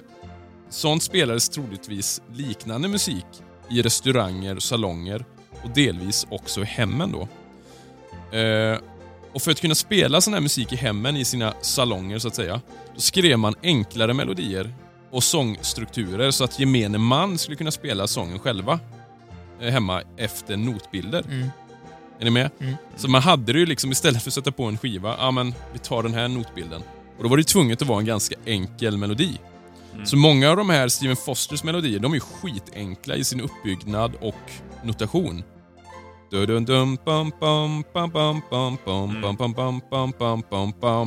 Sånt spelades troligtvis liknande musik i restauranger, salonger och delvis också i hemmen då. Eh, och för att kunna spela sån här musik i hemmen i sina salonger så att säga, då skrev man enklare melodier och sångstrukturer så att gemene man skulle kunna spela sången själva eh, hemma efter notbilder. Mm. Är ni med? Mm. Så man hade det ju liksom istället för att sätta på en skiva, ja men vi tar den här notbilden. Och då var det ju tvunget att vara en ganska enkel melodi. Så många av de här Steven Fosters melodier, de är ju skitenkla i sin uppbyggnad och notation.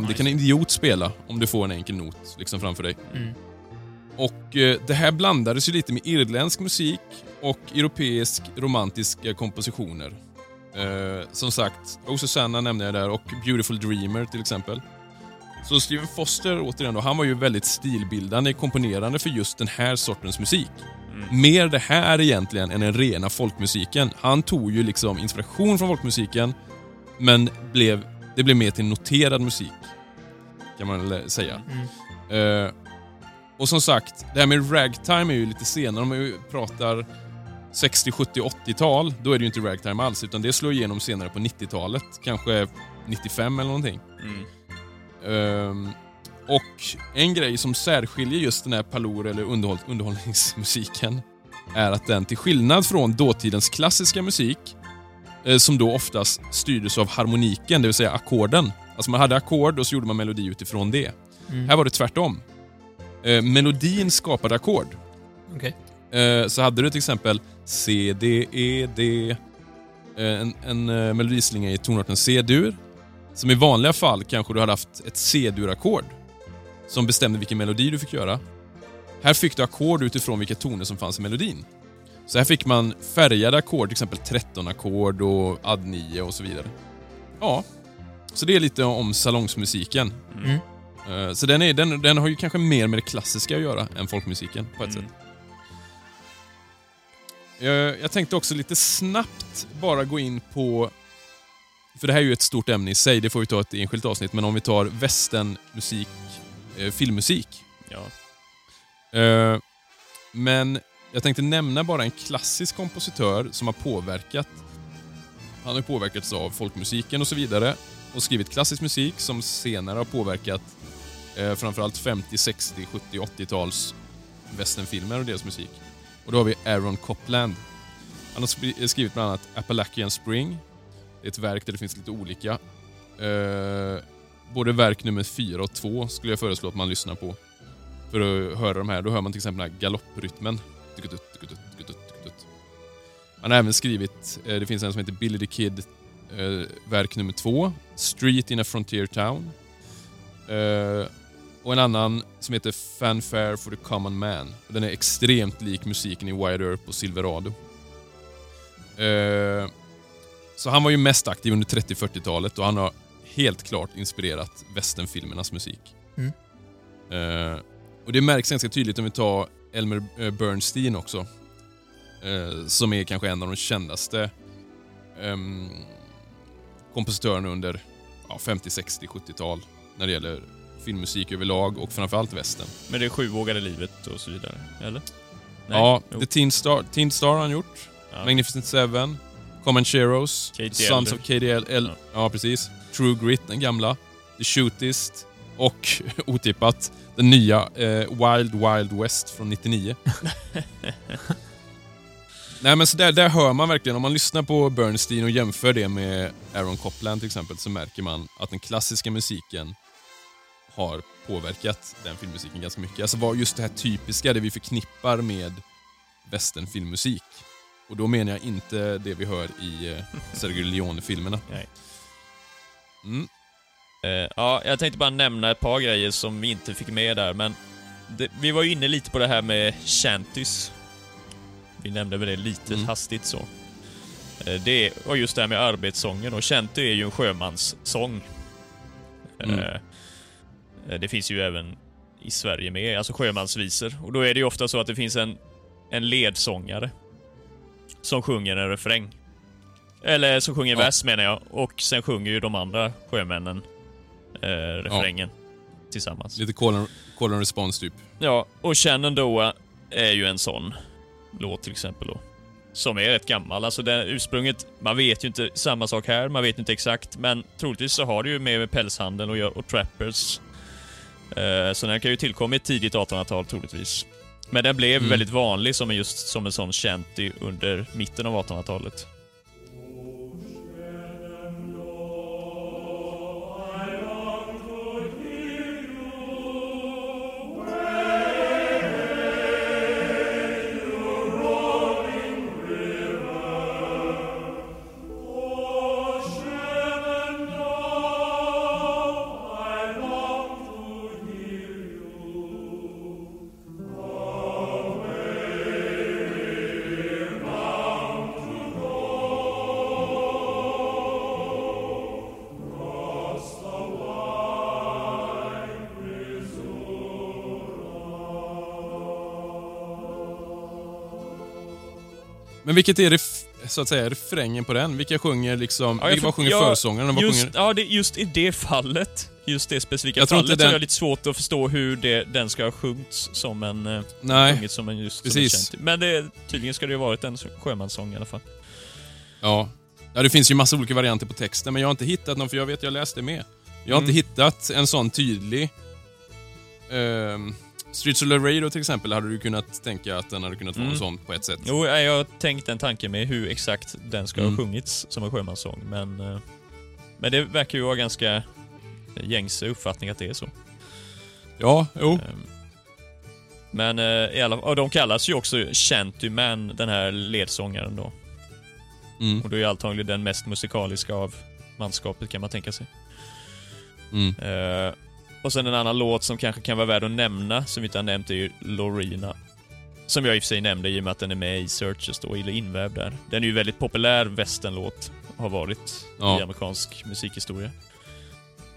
Det kan en idiot spela om du får en enkel not liksom framför dig. Mm. Och eh, det här blandades ju lite med irländsk musik och europeisk romantiska kompositioner. Eh, som sagt, Oh Susanna nämnde jag där och Beautiful Dreamer till exempel. Så Steven Foster, återigen då, han var ju väldigt stilbildande, komponerande för just den här sortens musik. Mer det här egentligen än den rena folkmusiken. Han tog ju liksom inspiration från folkmusiken, men blev, det blev mer till noterad musik. Kan man säga. Mm. Eh, och som sagt, det här med ragtime är ju lite senare. Om vi pratar 60, 70, 80-tal, då är det ju inte ragtime alls, utan det slår igenom senare på 90-talet. Kanske 95 eller någonting. Mm. Ehm, och en grej som särskiljer just den här palor eller underhåll, underhållningsmusiken är att den till skillnad från dåtidens klassiska musik, eh, som då oftast styrdes av harmoniken, det vill säga ackorden. Alltså man hade ackord och så gjorde man melodi utifrån det. Mm. Här var det tvärtom. Eh, melodin skapade ackord. Okej. Eh, så hade du till exempel C, D, E, D. En en melodislinga i tonarten C-dur. Som i vanliga fall kanske du hade haft ett C-dur-ackord. Som bestämde vilken melodi du fick göra. Här fick du ackord utifrån vilka toner som fanns i melodin. Så här fick man färgade ackord, till exempel 13-ackord och add 9 och så vidare. Ja, så det är lite om salongsmusiken. Mm. Eh, Så den, är, den, den har ju kanske mer med det klassiska att göra än folkmusiken på ett Mm. sätt. Jag, jag tänkte också lite snabbt bara gå in på, för det här är ju ett stort ämne i sig, det får vi ta ett enskilt avsnitt, men om vi tar västernmusik, eh, filmmusik. Ja. Eh, men jag tänkte nämna bara en klassisk kompositör som har påverkat. Han har påverkats av folkmusiken och så vidare och skrivit klassisk musik som senare har påverkat eh, framförallt 50, 60, 70, 80-tals westernfilmer och deras musik. Och då har vi Aaron Copland. Han har skri- skrivit bland annat Appalachian Spring. Det är ett verk där det finns lite olika. Eh, både verk nummer 4 och 2 skulle jag föreslå att man lyssnar på. För att höra de här. Då hör man till exempel den här galopprytmen. Man. Han har även skrivit, eh, det finns en som heter Billy the Kid, eh, verk nummer två, Street in a Frontier Town. Eh, och en annan som heter Fanfare for the Common Man. Den är extremt lik musiken i Wide Earp och Silverado. Eh, Eh, så han var ju mest aktiv under 30-40-talet och han har helt klart inspirerat westernfilmernas musik. Mm. Eh, och det märks ganska tydligt om vi tar Elmer eh, Bernstein också. Eh, som är kanske en av de kändaste ehm, kompositörerna under ja, 50, 60, 70-tal när det gäller filmmusik överlag och framförallt västern. Men det sjuvågade livet och så vidare, eller? Ja, Jo. The Teen Star, Teen Star har han gjort. Ja. Magnificent Seven, Comancheros, Katie Sons Elder. of KDL, L, Ja. ja. precis. True Grit, den gamla. The Shootist och <laughs> otippat, den nya eh, Wild Wild West från 99. <laughs> Nej men så där, där hör man verkligen, om man lyssnar på Bernstein och jämför det med Aaron Copland till exempel, så märker man att den klassiska musiken har påverkat den filmmusiken ganska mycket. Alltså vad just det här typiska, det vi förknippar med westernfilmmusik. Och då menar jag inte det vi hör i eh, Sergio Leone-filmerna. <laughs> Mm. Eh, ja, jag tänkte bara nämna ett par grejer som vi inte fick med där, men det, vi var ju inne lite på det här med shanties. Vi nämnde väl det lite Mm. hastigt så. Eh, det var just det här med arbetssången och shanty är ju en sjömanssång. Mm. Eh, eh, det finns ju även i Sverige med, alltså sjömansvisor. Och då är det ju ofta så att det finns en, en ledsångare som sjunger en refräng. Eller som sjunger Ja. vers menar jag. Och sen sjunger ju de andra sjömännen eh, refrängen tillsammans. Lite call and, call and response typ. Ja, och Shenandoah är ju en sån låt till exempel då. Som är rätt gammal. Alltså det ursprunget, man vet ju inte samma sak här, man vet inte exakt, men troligtvis så har det ju med, med pälshandel och, och trappers. Eh, så den kan ju tillkommit tidigt 1800-tal troligtvis. Men den blev Mm. väldigt vanlig som just som en sån shanty under mitten av 1800-talet. Vilket är det, f- så att säga, refrängen på den? Vilka sjunger liksom, Ja, vilka, vad sjunger ja, försångaren Just, sjunger... ja, det, just i det fallet, just det specifika Jag tror fallet, inte så är den- det lite svårt att förstå hur det, den ska ha sjungits som en... eh, Nej, som en just precis. Som en. Men det, tydligen ska det ju ha varit en sjömanssång i alla fall. ja. Ja, det finns ju massa olika varianter på texten, men jag har inte hittat någon, för jag vet, jag läste med. Jag har Mm. inte hittat en sån tydlig... Um, Streets of Laredo till exempel, hade du kunnat tänka att den hade kunnat vara Mm. en sån på ett sätt. Jo, jag har tänkt en tanke med hur exakt den ska Mm. ha sjungits som en sjömanssång, men... eh, Men det verkar ju vara ganska gängse uppfattning att det är så. Ja, jo. Ehm, Men eh, i alla och de kallas ju också Shantyman, den här ledsångaren då. Mm. Och då är antagligen den mest musikaliska av manskapet kan man tänka sig. Mm. Och sen en annan låt som kanske kan vara värd att nämna, som vi inte har nämnt, är ju Lorena. Som jag i och för sig nämnde i och med att den är med i Searches då, eller invävd där. Den är ju väldigt populär westernlåt, har varit Ja. i amerikansk musikhistoria.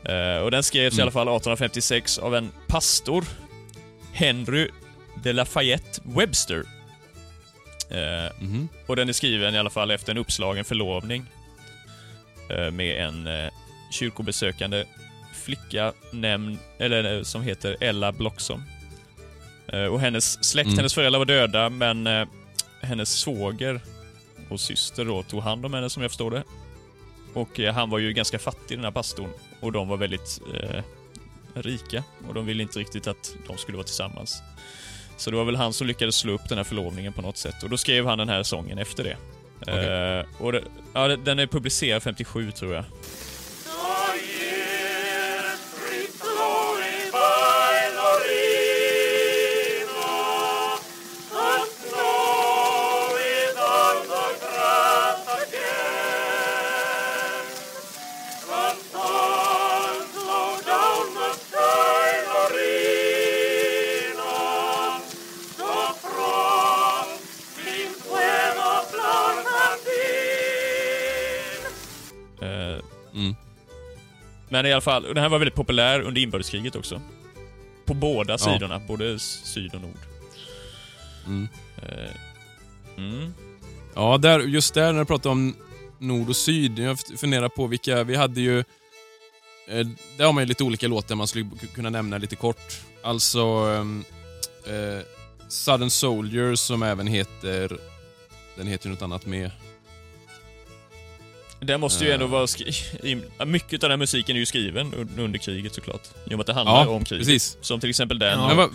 Eh, och den skrevs i Mm. alla fall 1856 av en pastor, Henry de Lafayette Webster. Eh, Mhm. och den är skriven i alla fall efter en uppslagen förlovning eh, med en kyrkobesökande flicka nämnd, eller eh, som heter Ella Blocksom. Eh, och hennes släkt, Mm. hennes föräldrar var döda, men eh, hennes svåger och syster då tog hand om henne som jag förstår det. Och eh, han var ju ganska fattig den här pastorn. Och de var väldigt eh, rika. Och de ville inte riktigt att de skulle vara tillsammans. Så det var väl han som lyckades slå upp den här förlovningen på något sätt. Och då skrev han den här sången efter det. Eh, och det, ja, den är publicerad 57 tror jag. Men i alla fall, den här var väldigt populär under inbördeskriget också. På båda sidorna, både syd och nord. Mm. Eh, mm. Ja, där, just där när du pratar om nord och syd. Jag funderar på vilka, vi hade ju... Eh, där har man ju lite olika låtar man skulle kunna nämna lite kort. Alltså... ehm, eh, Southern Soldier som även heter... Den heter ju något annat med. Den måste ju Eh. ändå vara skri- <laughs> Mycket av den här musiken är ju skriven un- under kriget såklart. I och med att det handlar Ja, om kriget. precis. Som till exempel den. Ja. Vad,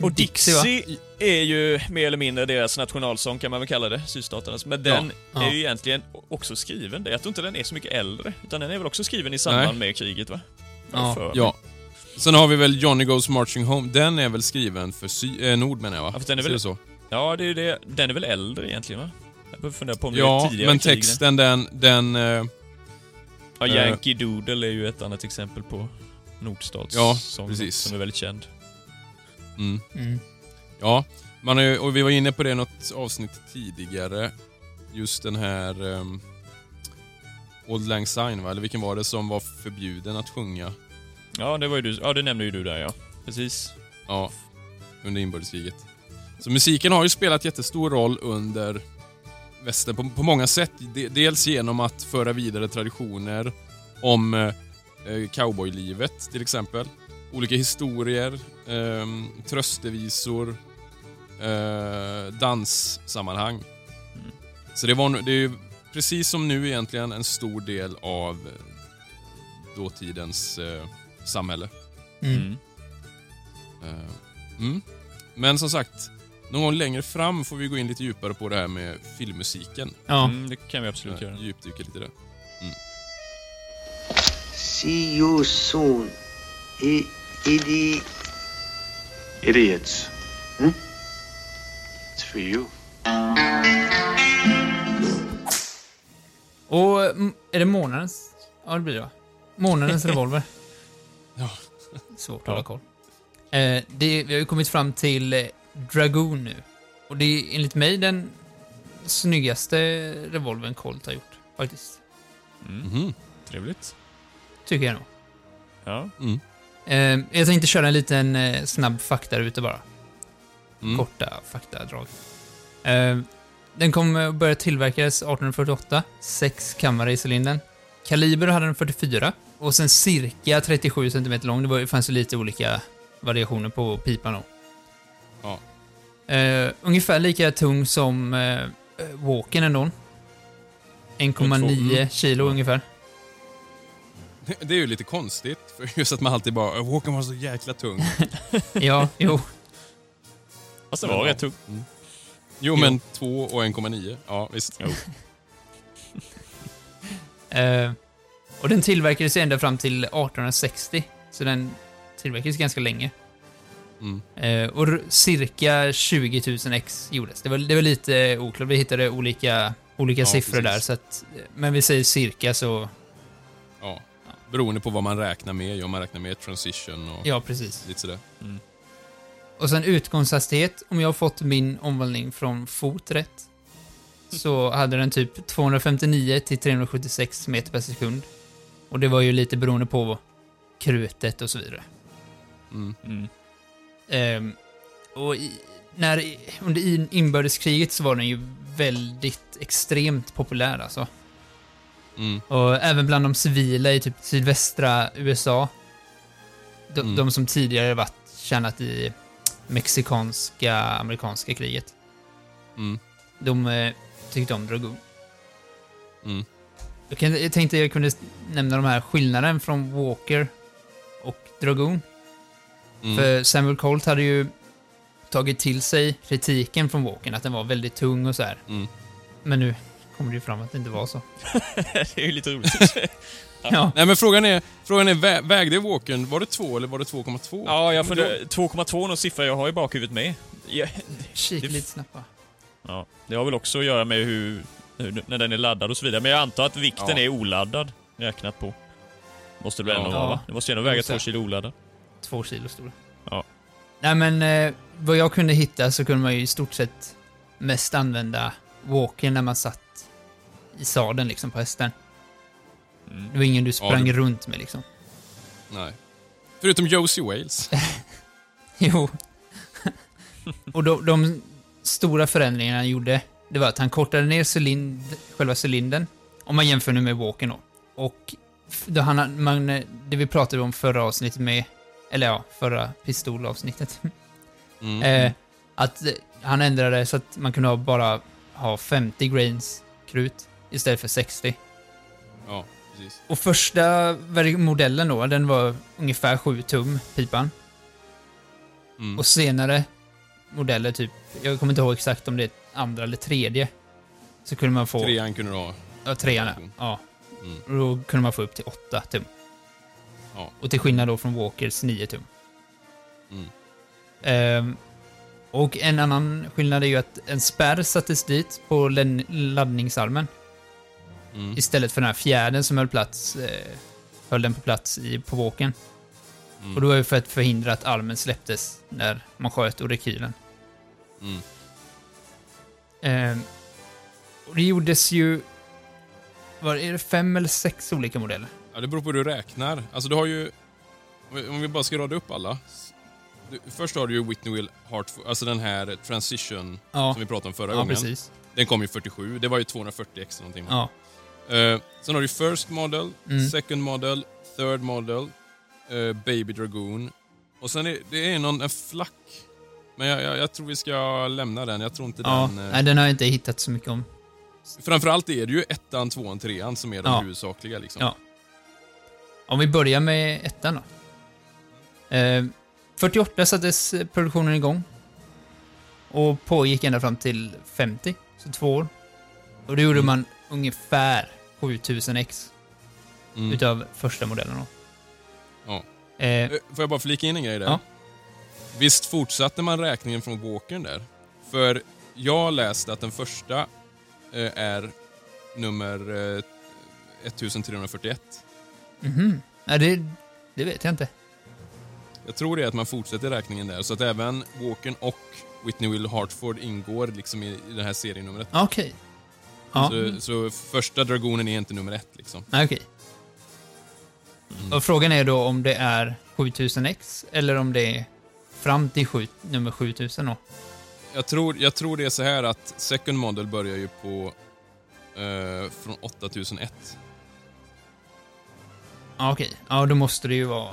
Och Dixie? Dixie är ju mer eller mindre deras nationalsång kan man väl kalla det, sydstaternas. Men den Ja. är ju egentligen också skriven. Jag tror inte den är så mycket äldre. Utan den är väl också skriven i samband med kriget va? Ja. ja. Sen har vi väl Johnny Goes Marching Home. Den är väl skriven för sy- eh, Nord menar jag va? Ja, den är väl- så? Ja, det är ju det. Den är väl äldre egentligen va? Jag behöver fundera på om det Ja, är tidigare men texten den... den eh, Ja, Eh. Yankee Doodle är ju ett annat exempel på Nordstats Ja, sång precis. som är väldigt känd. mm. Mm. Ja, man har ju, och vi var inne på det i något avsnitt tidigare. Just den här um, Old Lang Syne, va? eller vilken var det som var förbjuden att sjunga Ja, det var ju du. Ja, det nämnde ju du där ja. Precis. ja, under inbördeskriget. Så musiken har ju spelat jättestor roll under västern på, på många sätt. De, dels genom att föra vidare traditioner om eh, eh, cowboylivet till exempel. Olika historier, eh, tröstevisor, eh, danssammanhang. Mm. Så det, var, det är ju precis som nu egentligen en stor del av eh, dåtidens eh, samhälle. Mm. Mm. Eh, mm. Men som sagt, någon gång längre fram får vi gå in lite djupare på det här med filmmusiken. Ja. Mm, det kan vi absolut Eh, göra. Djupdyka lite där. See you soon. I, idi, Idiots. Hmm? It's for you. Och mm, är det månadens? Ja, det blir det va? Månadens <laughs> revolver. Ja. Svårt att Ja. hålla koll. Eh, det, vi har ju kommit fram till eh, Dragoon nu. Och det är enligt mig den snyggaste revolvern Colt har gjort. Faktiskt. Mm. Mhm. Trevligt. Tycker jag nog. Ja. Mm. Eh, jag tänkte köra en liten eh, snabb fakta ute bara. Mm. Korta faktadrag. Eh, den kom att börja tillverkas 1848. Sex kammare i cylindern. Kaliber hade den 44. Och sen cirka 37 cm lång. Det var, det fanns ju lite olika variationer på pipan då. Ja. Eh, ungefär lika tung som eh, Walken ändå. 1,9 Mm. kilo ungefär. Det, det är ju lite konstigt, för just att man alltid bara Walken var så jäkla tung. <laughs> Ja, jo. Fast det Men var rätt tungt. Jo, men 2 och 1,9. Ja, visst. Jo. <laughs> Eh, och den tillverkades ända fram till 1860, så den tillverkades ganska länge. Mm. Eh, och cirka 20 000 ex gjordes. Det var, det var lite oklart, vi hittade olika, olika Ja, siffror precis. där, så att, men vi säger cirka så, Ja. Beroende på vad man räknar med. Om man räknar med transition och ja precis. lite sådär. Och sen utgångshastighet, om jag har fått min omvandling från fot rätt, så hade den typ 259 till 376 meter per sekund. Och det var ju lite beroende på krutet och så vidare. Mm. Mm. Ehm, och i, när, under in- inbördeskriget så var den ju väldigt extremt populär alltså. Mm. Och även bland de civila i typ sydvästra USA. De, Mm. de som tidigare varit tjänat i mexikanska, amerikanska kriget. Mm. De eh, tyckte om Dragoon. Mm. Jag, kan, jag tänkte jag kunde nämna de här skillnaden från Walker och Dragoon. Mm. För Samuel Colt hade ju tagit till sig kritiken från Walker, att den var väldigt tung och så här. Mm. Men nu kommer det ju fram att det inte var så. <laughs> det är ju lite roligt. <laughs> Ja, Nej, men frågan är, frågan är vä vägde Walken, var det 2 eller var det 2,2? ja, jag funderar... 2,2 är någon siffra jag har i bakhuvudet med. Ja, kika lite snabbt ja, det har väl också att göra med hur, hur... När den är laddad och så vidare. Men jag antar att vikten Ja. är oladdad, räknat på. Måste det väl ändå Ja. vara, va? Det måste ju ändå väga Så- två kilo oladdad. Två kilo stora. Ja. Nej men, eh, vad jag kunde hitta så kunde man ju i stort sett mest använda Walker när man satt i sadeln liksom på hästen. Det var ingen du sprang du- runt med liksom. Nej. Förutom Josie Wales. <laughs> Jo. Och de, de stora förändringarna han gjorde, det var att han kortade ner cylind, själva cylindern, om man jämför nu med Walken då. Och då han, man, det vi pratade om förra avsnittet med, eller ja, förra pistolavsnittet, Mm. <laughs> eh, att eh, han ändrade så att man kunde ha bara ha 50 grains krut istället för 60. Ja, precis. Och första modellen då, den var ungefär 7 tum, pipan. Mm. Och senare modeller, typ, jag kommer inte ihåg exakt om det är andra eller tredje, så kunde man få... Trean kunde du ha. Ja, trean, ja. ja. Mm. Och då kunde man få upp till 8 tum. Ja. Och till skillnad då från Walkers 9 tum. Mm. Ehm, och en annan skillnad är ju att en spärr sattes dit på laddningsarmen Mm. istället för den här fjädern som höll plats, eh, höll den på plats i, på Walken. Mm. Och då var det för att förhindra att armen släpptes när man sköt ur rekylen. Mm. Ehm, och det gjordes ju... Var är det fem eller sex olika modeller? Ja, det beror på hur du räknar. Alltså du har ju... om vi- bara ska rada upp alla. Du, först har du ju Whitney Will Hartford, alltså den här Transition Ja, som vi pratade om förra ja gången. precis. Den kom ju 47, det var ju 240 extra någonting. Ja. Eh, sen har du First Model, Mm. Second Model, Third Model, eh, Baby Dragoon. Och sen är det är någon en flack. Men jag, jag, jag tror vi ska lämna den. Jag tror inte ja. den... eh, Nej, den har jag inte hittat så mycket om. Framförallt är det ju ettan, tvåan, trean som är de Ja. huvudsakliga. Liksom. Ja. Om vi börjar med ettan då. Eh, 48 sattes produktionen igång. Och pågick ända fram till 50, så två år. Och då gjorde Mm. man ungefär 7000 ex Mm. utav första modellen då. Ja. Eh, Eh, Får jag bara flika in en grej där? Ja. Visst fortsatte man räkningen från Walkern där? För jag läste att den första eh, är nummer eh, 1341. Mhm. Nej, det, det vet jag inte. Jag tror det är att man fortsätter räkningen där, så att även Walkern och Whitney Will Hartford ingår liksom i, i det här serienumret. Okej. Ja, Så, så första dragonen är inte nummer ett liksom. nej, okej. Mm. Och frågan är då om det är 7000X eller om det är fram till sju, nummer 7000 då. Jag tror, jag tror det är så här att Second Model börjar ju på eh, från 8001. Ja, okej. Ja, då måste det ju vara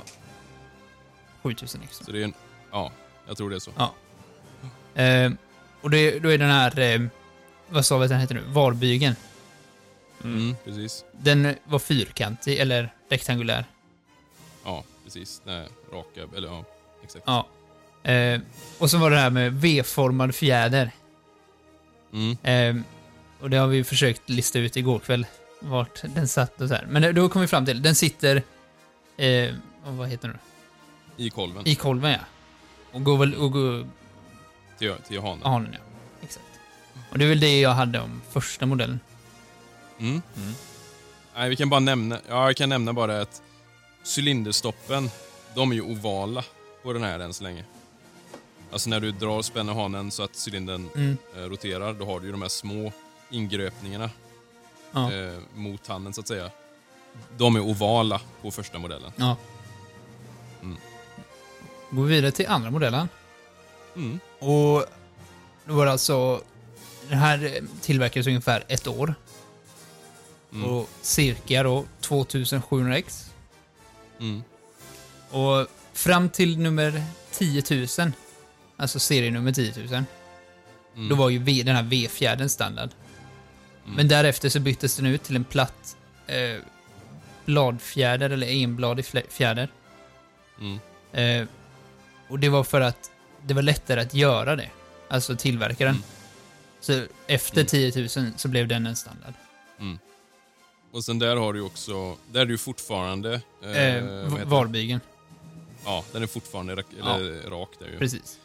7000X. då. Så det är en, ja, jag tror det är så. Eh, och det, då är den här, eh, vad sa vi att den heter nu? Varbygeln. Mm, precis. Den var fyrkantig, eller rektangulär. Ja, precis. Nej, raka, eller ja, exakt. Ja. Eh, och så var det här med V-formad fjäder. Mm, Eh, och det har vi försökt lista ut igår kväll, vart den satt och så här. Men då kom vi fram till, den sitter, eh, vad heter den? I kolven. I kolven ja. Och går väl, och går, Till, till hanen. hanen ja. Exakt. Och det är väl det jag hade om första modellen. Mm. Mm. Nej, vi kan bara nämna, ja, jag kan nämna bara att cylinderstoppen, de är ju ovala på den här än så länge. Alltså när du drar och spänner hanen så att cylindern Mm. eh, roterar, då har du ju de här små ingröpningarna Ja. eh, mot handen så att säga. De är ovala på första modellen. ja. Mm. Går vi vidare till andra modellen. Mm. Och då var det alltså, den här tillverkades ungefär ett år. Mm. Och cirka då 2700x. Mm. Och fram till nummer 10 000, alltså serienummer 10 000, Mm. då var ju v, den här V-fjädern standard. Mm. Men därefter så byttes den ut till en platt eh, bladfjäder, eller enbladig fjäder. Mm. Eh, och det var för att det var lättare att göra det. Alltså tillverka den. Mm. Så efter Mm. 10 000 så blev den en standard. Och sen där har du också, där är du fortfarande... Eh, Eh? Varbygeln, Ja, den är fortfarande rak, eller, rak där ju. precis.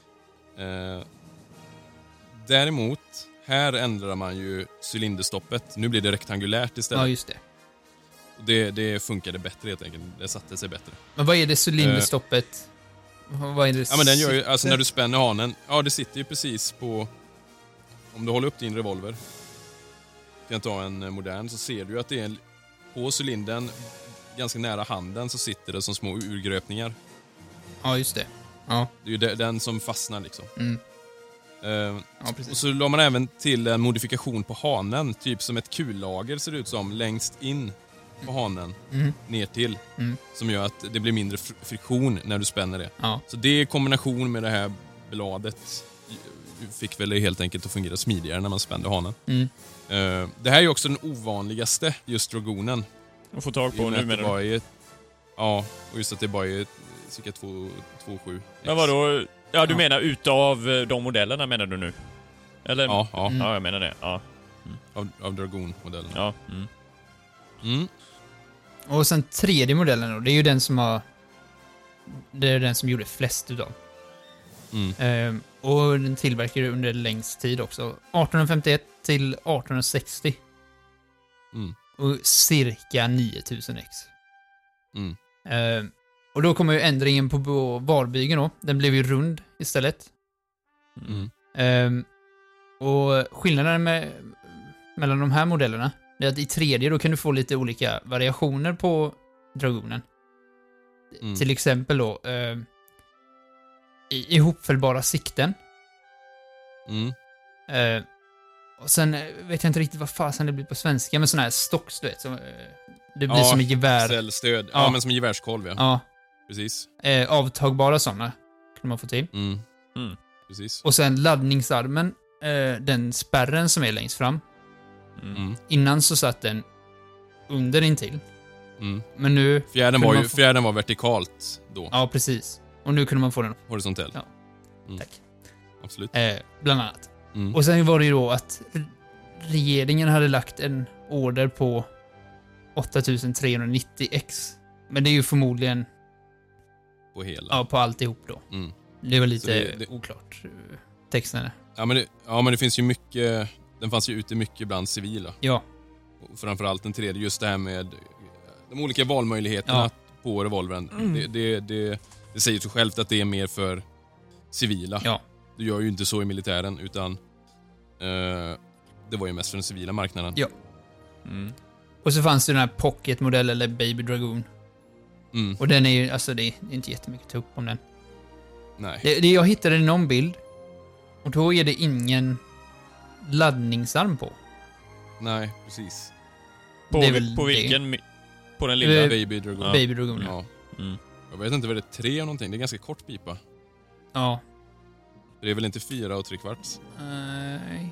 Eh, däremot, här ändrar man ju cylinderstoppet. Nu blir det rektangulärt istället. Ja, just det. det, det funkade bättre helt enkelt. Det satte sig bättre. Men vad är det cylinderstoppet? vad är det? Ja, men den gör ju, alltså när du spänner hanen, ja det sitter ju precis på... Om du håller upp din revolver, kan jag ta en eh, modern, så ser du att det är en, på cylindern, ganska nära handen, så sitter det som små urgröpningar. Ja, just det. Ja, Det är ju de- den som fastnar liksom. Mm. Eh, ja och så la man även till en modifikation på hanen, typ som ett kullager ser det ut som, längst in på hanen, Mm. ner till. Mm. Som gör att det blir mindre fr- friktion när du spänner det. Ja. Så det i kombination med det här bladet fick väl det helt enkelt att fungera smidigare när man spände hanen. Mm. Eh, det här är också den ovanligaste, just dragonen. Att få tag på nu menar du? är, Ja, och just att det bara är cirka 2,7. Men vadå? Ja, du menar utav eh, de modellerna menar du nu? Eller? Ja, ja. Ja, jag menar det. Ja. Av, av Dragon-modellen. Ja. Mm. Mm. Och sen tredje modellen då, det är ju den som har... Det är den som gjorde flest utav. Mm. Ehm, och den tillverkade under längst tid också. 1851 till 1860. Mm. Och cirka 9000 ex. Mm. Ehm, och då kommer ju ändringen på, valbygeln då. Den blev ju rund istället. Mm. Ehm, och skillnaden med, mellan de här modellerna, är att i tredje då kan du få lite olika variationer på dragonen. Mm. Till exempel då i, ihopfällbara sikten. Mm. Eh, och sen eh, vet jag inte riktigt vad fasen det blir på svenska, men sån här stocks, du vet. Som, eh, det blir Ja, som ett gevär. Cellstöd. Ja. Ja. men som en gevärskolv ja. Ja. Precis. Eh, avtagbara sådana kan man få till. Mm. Mm. Precis. Och sen laddningsarmen, eh, den spärren som är längst fram. Mm. Innan så satt den under intill. Mm. Men nu... Fjärden, kunde var ju, få- fjärden var vertikalt då. Ja, precis. Och nu kunde man få den, Horisontell. Ja. Mm. tack. Absolut. Eh, bland annat. Mm. Och sen var det ju då att regeringen hade lagt en order på 8390 ex. Men det är ju förmodligen På hela. ja, på alltihop då. Mm. Det var lite det- det- oklart. eh, Texten är. Ja, men det, ja, men det finns ju mycket... Den fanns ju ute mycket bland civila. Ja, Och framförallt den tredje, just det här med de olika valmöjligheterna Ja. på revolvern. Mm. Det, det, det, det säger sig självt att det är mer för civila. ja. Du gör ju inte så i militären, utan eh, det var ju mest för den civila marknaden. Ja. Mm. Och så fanns det den här Pocket-modell eller Baby Dragoon. Mm, Och den är ju, alltså det är inte jättemycket att ta upp om den. nej. Det, det jag hittade någon bild. Och då är det ingen laddningsarm på. Nej, precis. På, väl på vilken? På den lilla? Eh, Baby Dragon. Ja. Baby Dragoon, ja. Ja. Mm. Jag vet inte vad det är, tre eller någonting. Det är ganska kort pipa. ja. Det är väl inte fyra och tre kvarts? Nej.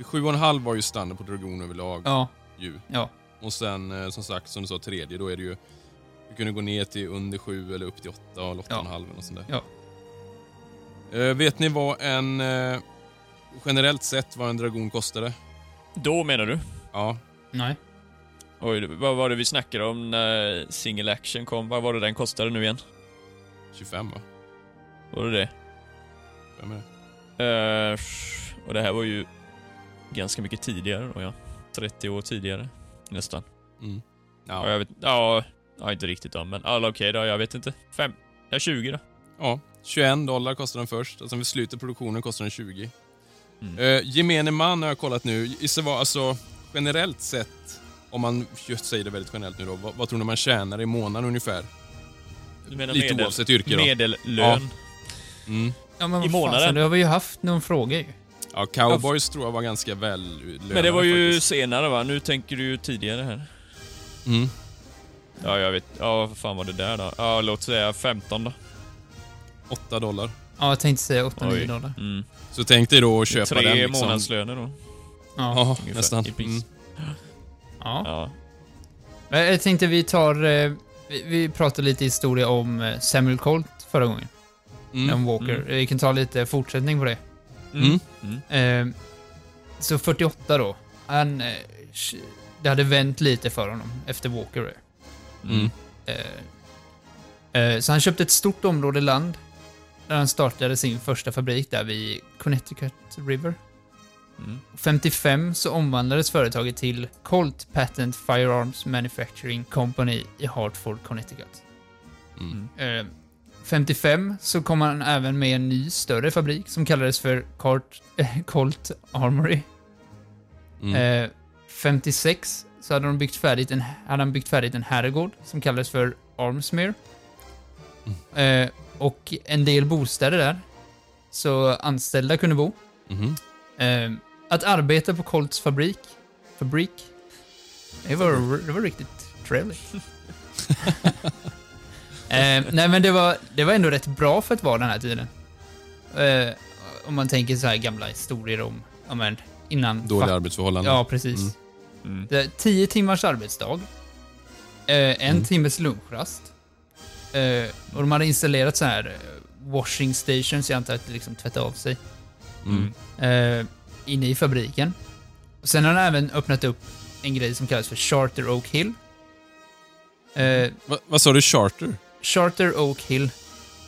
Sju och en halv var ju standard på Dragon överlag. Ja. Ju. Ja. Och sen eh, som sagt, som du sa, tredje, då är det ju... Du kunde gå ner till under sju eller upp till åtta och åtta och en halv eller något sånt där. Ja. Eh, vet ni vad en... Eh, generellt sett vad en Dragon kostade? Då menar du? Ja, Nej. Oj, vad var det vi snackade om när single action kom? Vad var det den kostade nu igen? 25 va? Var det det? Vem är det? Eh, och det här var ju ganska mycket tidigare då ja. 30 år tidigare. Nästan. Mm. Ja, Ja. jag vet, ja, ja inte riktigt då, men alla okej då, jag vet inte. Fem, ja 20 då. ja, 21 dollar kostade den först och sen vid slutet av produktionen kostade den 20. Mm. Eh, gemene man har jag kollat nu. Alltså generellt sett, om man just säger det väldigt generellt nu då, vad, vad tror ni man tjänar i månaden ungefär? Du menar Lite medel, oavsett yrke då. Medellön? Mm. Ja, men I månaden? Det har vi ju haft någon fråga ju. Ja, cowboys tror jag var ganska väl Men det var ju faktiskt. senare va? Nu tänker du ju tidigare här. Mm. Ja, jag vet. Ja, vad fan var det där då? Ja, låt säga 15 då. 8 dollar. Ja, jag tänkte säga 8-9 Oj. dollar. Mm. Så tänk dig då att köpa Tre den liksom. månadslöner då. Ja. Ja, ungefär, nästan. Mm. ja. Ja. Men Jag tänkte vi tar... eh, Vi, vi pratade lite historia om eh, Samuel Colt förra gången. Mm. Om Walker. Mm. Vi kan ta lite fortsättning på det. Mm. Mm. Eh, så 48 då. Han... Det hade vänt lite för honom efter Walker. Mm. Eh, eh, så han köpte ett stort område land. Där han startade sin första fabrik där vid Connecticut River. Mm. 55 så omvandlades företaget till Colt Patent Firearms Manufacturing Company i Hartford, Connecticut. Mm. Eh, 55 så kom han även med en ny större fabrik som kallades för Cart, eh, <laughs> Colt Armory. Mm. Eh, 56 så hade, de byggt färdigt en, hade han byggt färdigt en herrgård som kallades för Armsmere. Eh, och en del bostäder där, så anställda kunde bo. Mhm. Eh, att arbeta på Colts fabrik, fabrik, det var, det var riktigt trevligt. <laughs> eh, nej men det var, det var ändå rätt bra för att vara den här tiden. Eh, om man tänker så här gamla historier om, men, innan... Dåliga arbetsförhållanden. Ja, precis. Mm. Mm. Det är tio timmars arbetsdag. Eh, en Mm. timmes lunchrast. Eh, och de hade installerat så här eh, washing stations, jag antar att det liksom tvättar av sig, Mm. eh, inne i fabriken. Och sen har de även öppnat upp en grej som kallas för Charter Oak Hill. Eh, Va, vad sa du? Charter? Charter Oak Hill,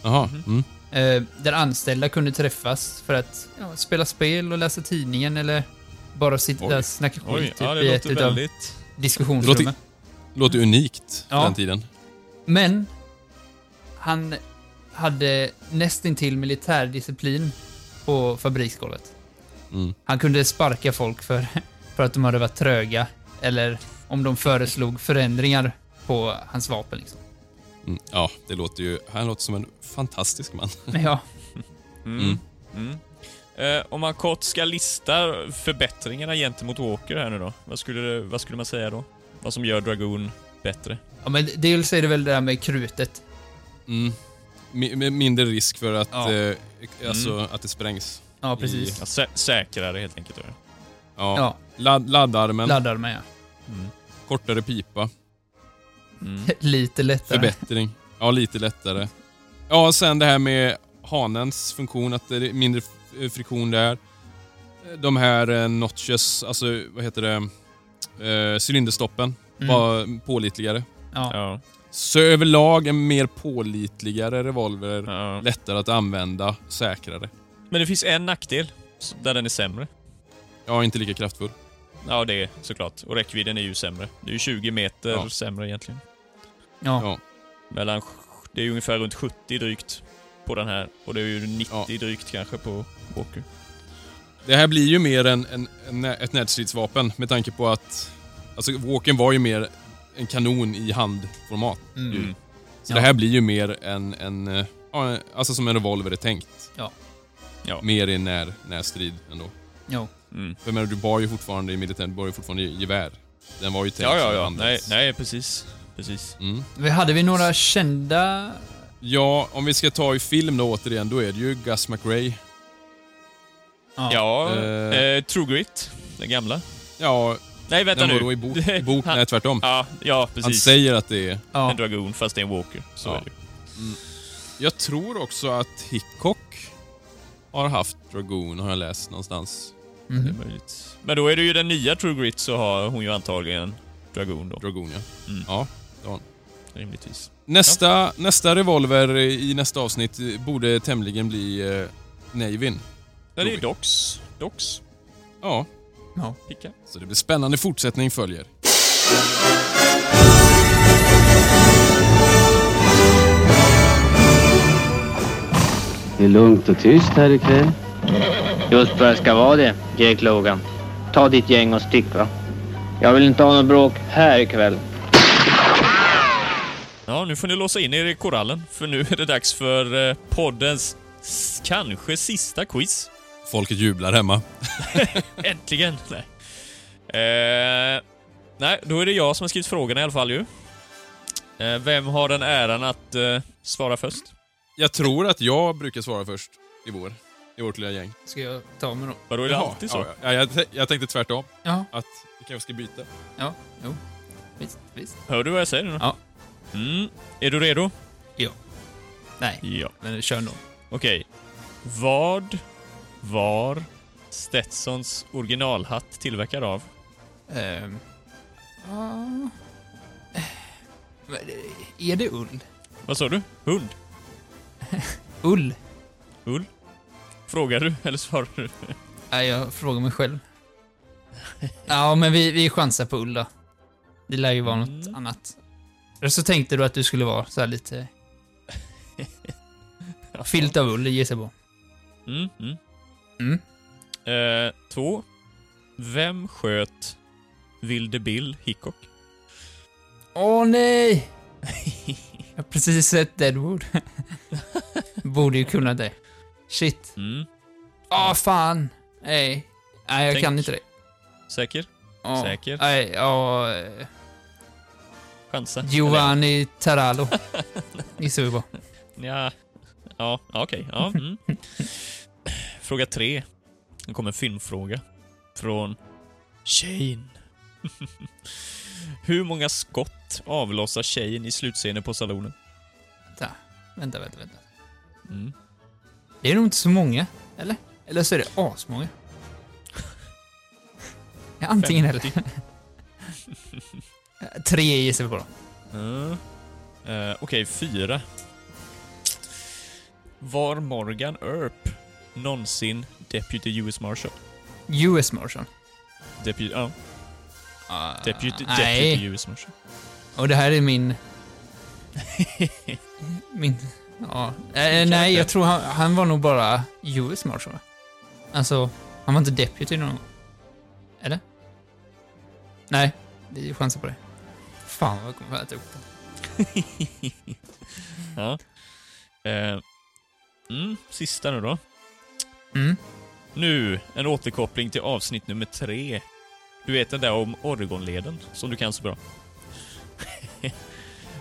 Jaha. Mhm. Mm. eh, där anställda kunde träffas för att ja, spela spel och läsa tidningen eller bara sitta Oj. och snacka skit ja, typ, det i ett låter utav väldigt... diskussionsrummen. Låter unikt för Ja. den tiden. Men han hade nästintill militärdisciplin på fabriksgolvet. Mm. Han kunde sparka folk för, <laughs> för att de hade varit tröga eller om de föreslog förändringar på hans vapen. Liksom. Mm. Ja, det låter ju... Han låter som en fantastisk man. <laughs> Ja, Mm. Mm. Mm. Eh, om man kort ska lista förbättringarna gentemot Walker här nu då. Vad skulle, vad skulle man säga då? Vad som gör Dragoon bättre? ja men dels är det väl det där med krutet. Mm. Med mindre risk för att, Ja. eh, alltså, att det sprängs. Ja, precis. Ja, sä säkrare helt enkelt. Då. Ja. Ja, Ladd, laddarmen, laddar med ja. Mm. kortare pipa, Mm. <laughs> Lite lättare. förbättring. Ja, lite lättare. Ja, sen det här med hanens funktion, att det är mindre friktion där. De här eh, notches, alltså vad heter det, eh, cylinderstoppen, Mm. var pålitligare. Ja. Ja. Så överlag en mer pålitligare revolver, Ja. lättare att använda, säkrare. Men det finns en nackdel, där den är sämre. Ja, inte lika kraftfull. Ja, det är såklart. Och räckvidden är ju sämre. Det är ju 20 meter Ja. sämre egentligen. Ja. Ja. Mellan, det är ju ungefär runt 70 drygt på den här. Och det är ju 90 drygt kanske på Walker. Det här blir ju mer en, en, en, ett närstridsvapen med tanke på att alltså, Walken var ju mer en kanon i handformat. Mm. Mm. Så Ja. det här blir ju mer en, en eh, alltså som en revolver är tänkt. Ja. Ja. Mer i när, närstrid ändå. Ja. Mm. För menar, du bar ju fortfarande i militären, du bar ju fortfarande i gevär. Den var ju tänkt Ja, ja, ja. Nej, nej, precis. Precis. Mm. Vi hade vi några kända... Ja, om vi ska ta i film då återigen, då är det ju Gus McRae. Ja, Eh. eh, True Grit. Den gamla. Ja, Nej, vänta den nu. var i bok. I <laughs> bok Han- nej, tvärtom. Ja, ja, Han precis. säger att det är... Ja. En Dragoon, fast det är en Walker. Så Ja. är det. Jag tror också att Hickok har haft Dragoon, har jag läst någonstans. Det är möjligt. Men då är det ju den nya True Grit så har hon ju antagligen Dragoon då. Dragoon, ja. Mm. ja. Rimligtvis. Nästa, nästa revolver i nästa avsnitt borde tämligen bli eh, Navin. Ja, det är vi. Dox. Dox. Ja, Ja. Picka. så det blir spännande fortsättning följer. Det är lugnt och tyst här ikväll. Just vad det ska vara det, Jake Logan. Ta ditt gäng och stick va. Jag vill inte ha något bråk här ikväll. Ja, nu får ni låsa in er i korallen, för nu är det dags för eh, poddens kanske sista quiz. Folket jublar hemma. <laughs> Äntligen! Nej. Eh, nej, då är det jag som har skrivit frågorna i alla fall ju. Eh, vem har den äran att eh, svara först? Jag tror att jag brukar svara först i vår. I vårt lilla gäng. Ska jag ta mig då? Vadå, är det Jaha, alltid så? Ja, ja, jag, jag tänkte tvärtom. Ja. Att vi kanske ska byta. Ja. Jo. Visst. Visst. Hör du vad jag säger nu? Ja. Mm. Är du redo? Nej, Ja. men kör nog. Okej. Vad var Stetsons originalhatt tillverkad av? Ja. Men, eh, Är det ull? Vad sa du? Hund? <laughs> Ull? Ull? Frågar du eller svarar du? Nej, jag frågar mig själv. Ja, men vi, vi chansar på ull då. Det lär ju vara något Mm. annat. Eller så tänkte du att du skulle vara så här lite <laughs> filt av ull, gissar jag på. Mm, mm. Mm. Eh, två. Vem sköt Vilde Bill Hickok. Åh nej! Jag har precis sett Deadwood. <laughs> Borde ju kunna det. Shit. Mm. Åh, fan. Nej. Nej, jag Tänk. kan inte det. Säker? Ja. Säker? Nej, ja... eh, Chansa? Giovanni Tarallo. <laughs> Gissar vi på. Ja. Ja, okej. Ja, mm. <laughs> Fråga tre. Det kommer en filmfråga. Från Shane. <laughs> Hur många skott avlossar Shane i slutscenen på salonen? Vänta, vänta, vänta. vänta. Mm. Det är nog inte så många, eller? Eller så är det asmånga. Ja, antingen eller. 50. <laughs> Tre gissar vi på då. Mm. Eh, Okej, fyra. Var Morgan Earp någonsin Deputy US Marshal? US Marshal. Deputy, ja. Ah, Deputy, nej. Deputy US Marshal. Och det här är min... <laughs> min... Ja. Eh, nej, jag tror han, han var nog bara US Marshal. Alltså, han var inte deputy någon gång. Eller? Nej, vi chansar på det. Fan vad jag kommer att äta upp det. <laughs> ja. Eh, mm, sista nu då. Mm. Nu, en återkoppling till avsnitt nummer tre. Du vet den där om Oregonleden, som du kan så bra. <laughs>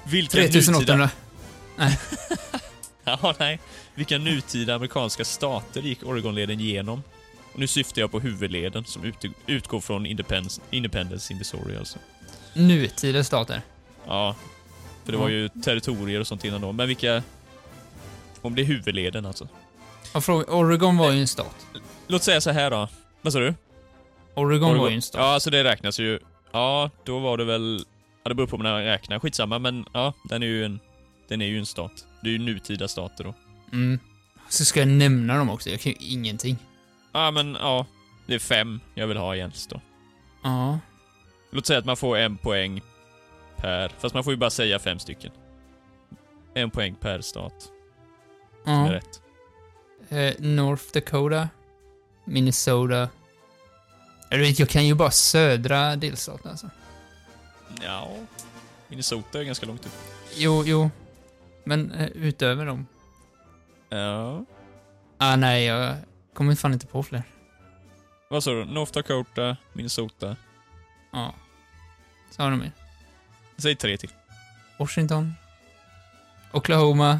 Vilka 3800. <laughs> Ja, nej. Vilka nutida amerikanska stater gick Oregonleden genom? Och nu syftar jag på huvudleden som ut, utgår från Independence, Independence in Missouri alltså. Nutida stater. Ja. För det var ju territorier och sånt innan då. Men vilka... Om det är huvudleden alltså. Oregon var ju en stat. Låt säga så här då. Vad sa du? Oregon, var ju en stat. Ja, alltså det räknas ju. Ja, då var det väl... Ja, det beror på hur man räknar. Skitsamma, men ja, den är ju en... Den är ju en stat. Det är ju nutida stater då. Mm. Så ska jag nämna dem också? Jag kan ju ingenting. Ja, men ja. Det är fem jag vill ha egentligen då. Ja. Låt säga att man får en poäng per... Fast man får ju bara säga fem stycken. En poäng per stat. Som är ja. rätt. Eh, North Dakota. Minnesota. Jag vet, jag kan ju bara södra delstaten alltså. Ja. Minnesota är ganska långt upp. Jo, jo. Men eh, utöver dem? Ja. Ah, nej, jag kommer fan inte på fler. Vad sa du? North Dakota, Minnesota. Ja. Så har de mer. Säg tre till. Washington. Oklahoma.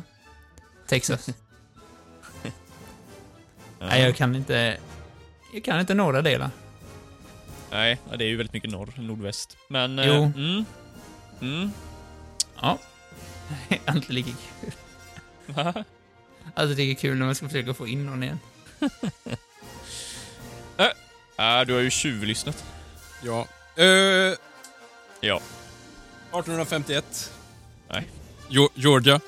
Texas. <laughs> Ja. Nej, jag kan inte... Jag kan inte några delar. Nej, ja, det är ju väldigt mycket norr, nordväst. Men... Jo. Eh, mm. Mm. Ja. <laughs> Alltid lika kul. Va? Alltid lika kul när man ska försöka få in någon igen. <laughs> Ah, du har ju tjuvlyssnat. Ja. Eh, Ja. 1851. Nej. Jo- Georgia.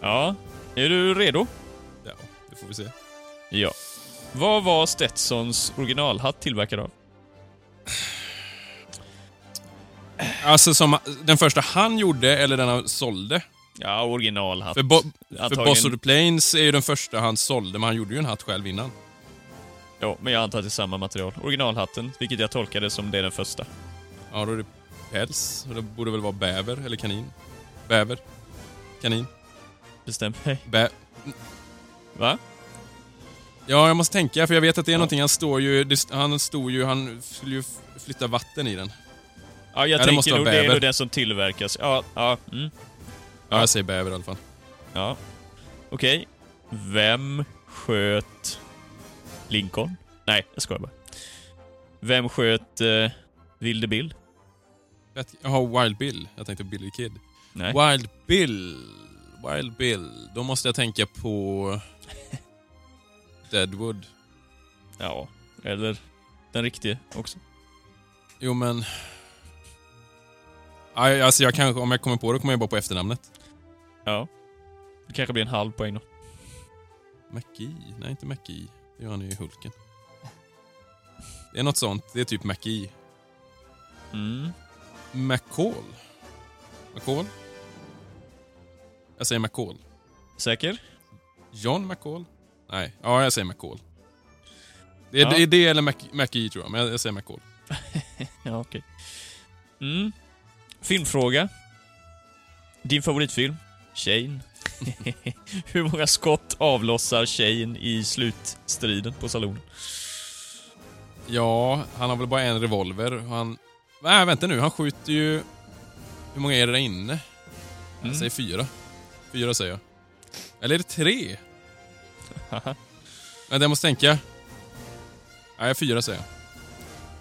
Ja. Är du redo? Ja, det får vi se. Ja. Vad var Stetsons originalhatt tillverkad av? Alltså som den första han gjorde, eller den han sålde. Ja, originalhatt. För, bo, för Boss of the Plains är ju den första han sålde, men han gjorde ju en hatt själv innan. Ja, men jag antar att det är samma material. Originalhatten, vilket jag tolkade som det är den första. Ja, då är det päls. Och det borde väl vara bäver, eller kanin. Bäver. Kanin. Bestäm dig. Bä... Va? Ja, jag måste tänka, för jag vet att det är Ja. någonting, han står ju, det, han stod ju, han skulle ju flytta vatten i den. Ja, jag Ja, tänker nog det är nog den som tillverkas. Ja, ja, mm. Ja, jag säger bäver i alla fall. Ja. Okej. Vem sköt Lincoln? Nej, jag skojar bara. Vem sköt eh, Vilde Bill? Jaha, Wild Bill. Jag tänkte Billy Kid. Nej. Wild Bill. Wild Bill. Då måste jag tänka på... <laughs> Deadwood. Ja, eller den riktiga också. Jo, men... Aj, Alltså jag kanske, om jag kommer på det kommer jag bara på efternamnet. Ja. Det kanske blir en halv poäng då. McGee? Nej, inte McGee. Det gör han ju i Hulken. Det är något sånt. Det är typ McGee. Mm. McCall? McCall? Jag säger McCall. Säker? John McCall? Nej, ja jag säger McCall. Det är, Ja. det, är det eller Mc, McGee tror jag, men jag, jag säger McCall. <laughs> ja, okej. Mm. Filmfråga. Din favoritfilm? Shane. <laughs> Hur många skott avlossar Shane i slutstriden på salonen? Ja, han har väl bara en revolver. och Han... Nej, vänta nu. Han skjuter ju... Hur många är det där inne? Jag Mm. säger fyra. Fyra säger jag. Eller är det tre? Men jag måste tänka. Nej, fyra säger jag.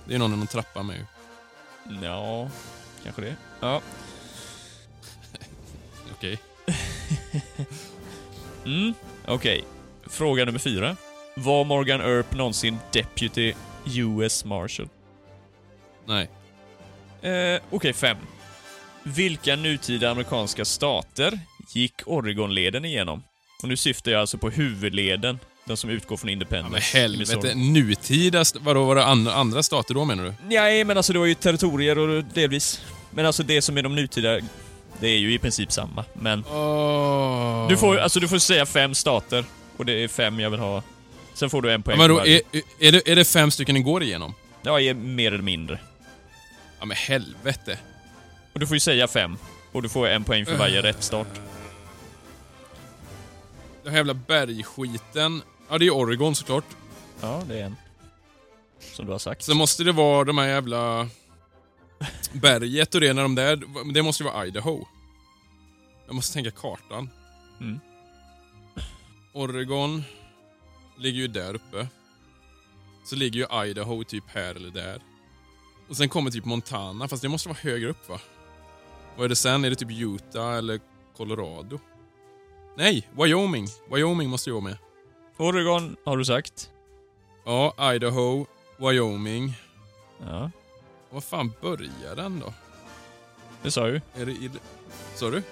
Det är någon i någon trappa med ju. ja, kanske det. Ja. <laughs> Okej. <laughs> Mm, okej. Fråga nummer fyra. Var Morgan Earp någonsin Deputy US Marshal? Nej. Eh, okej, fem. Vilka nutida amerikanska stater gick Oregonleden igenom? Och nu syftar jag alltså på huvudleden, den som utgår från Ja, Independence. men helvete. Nutida... Vadå, var det an- andra stater då menar du? Nej, men alltså det var ju territorier och delvis. Men alltså det som är de nutida, det är ju i princip samma. Men Oh. du får, alltså du får säga fem stater. Och det är fem jag vill ha. Sen får du en Ja, poäng men för då, är, är, det, är det fem stycken ni går igenom? Ja, mer eller mindre. Ja men helvete. Och du får ju säga fem. Och du får en poäng för varje rätt start. Den här jävla bergskiten. Ja, det är Oregon såklart. Ja, det är en. Som du har sagt. Sen måste det vara de här jävla... Berget och det, när de där... Det måste ju vara Idaho. Jag måste tänka kartan. Mm. Oregon ligger ju där uppe. Så ligger ju Idaho typ här eller där. Och sen kommer typ Montana, fast det måste vara högre upp va? Vad är det sen? Är det typ Utah eller Colorado? Nej, Wyoming. Wyoming måste vara med. Oregon har du sagt. Ja, Idaho, Wyoming. Ja, Vad fan börjar den då? det sa ju. Är det i... Sa du?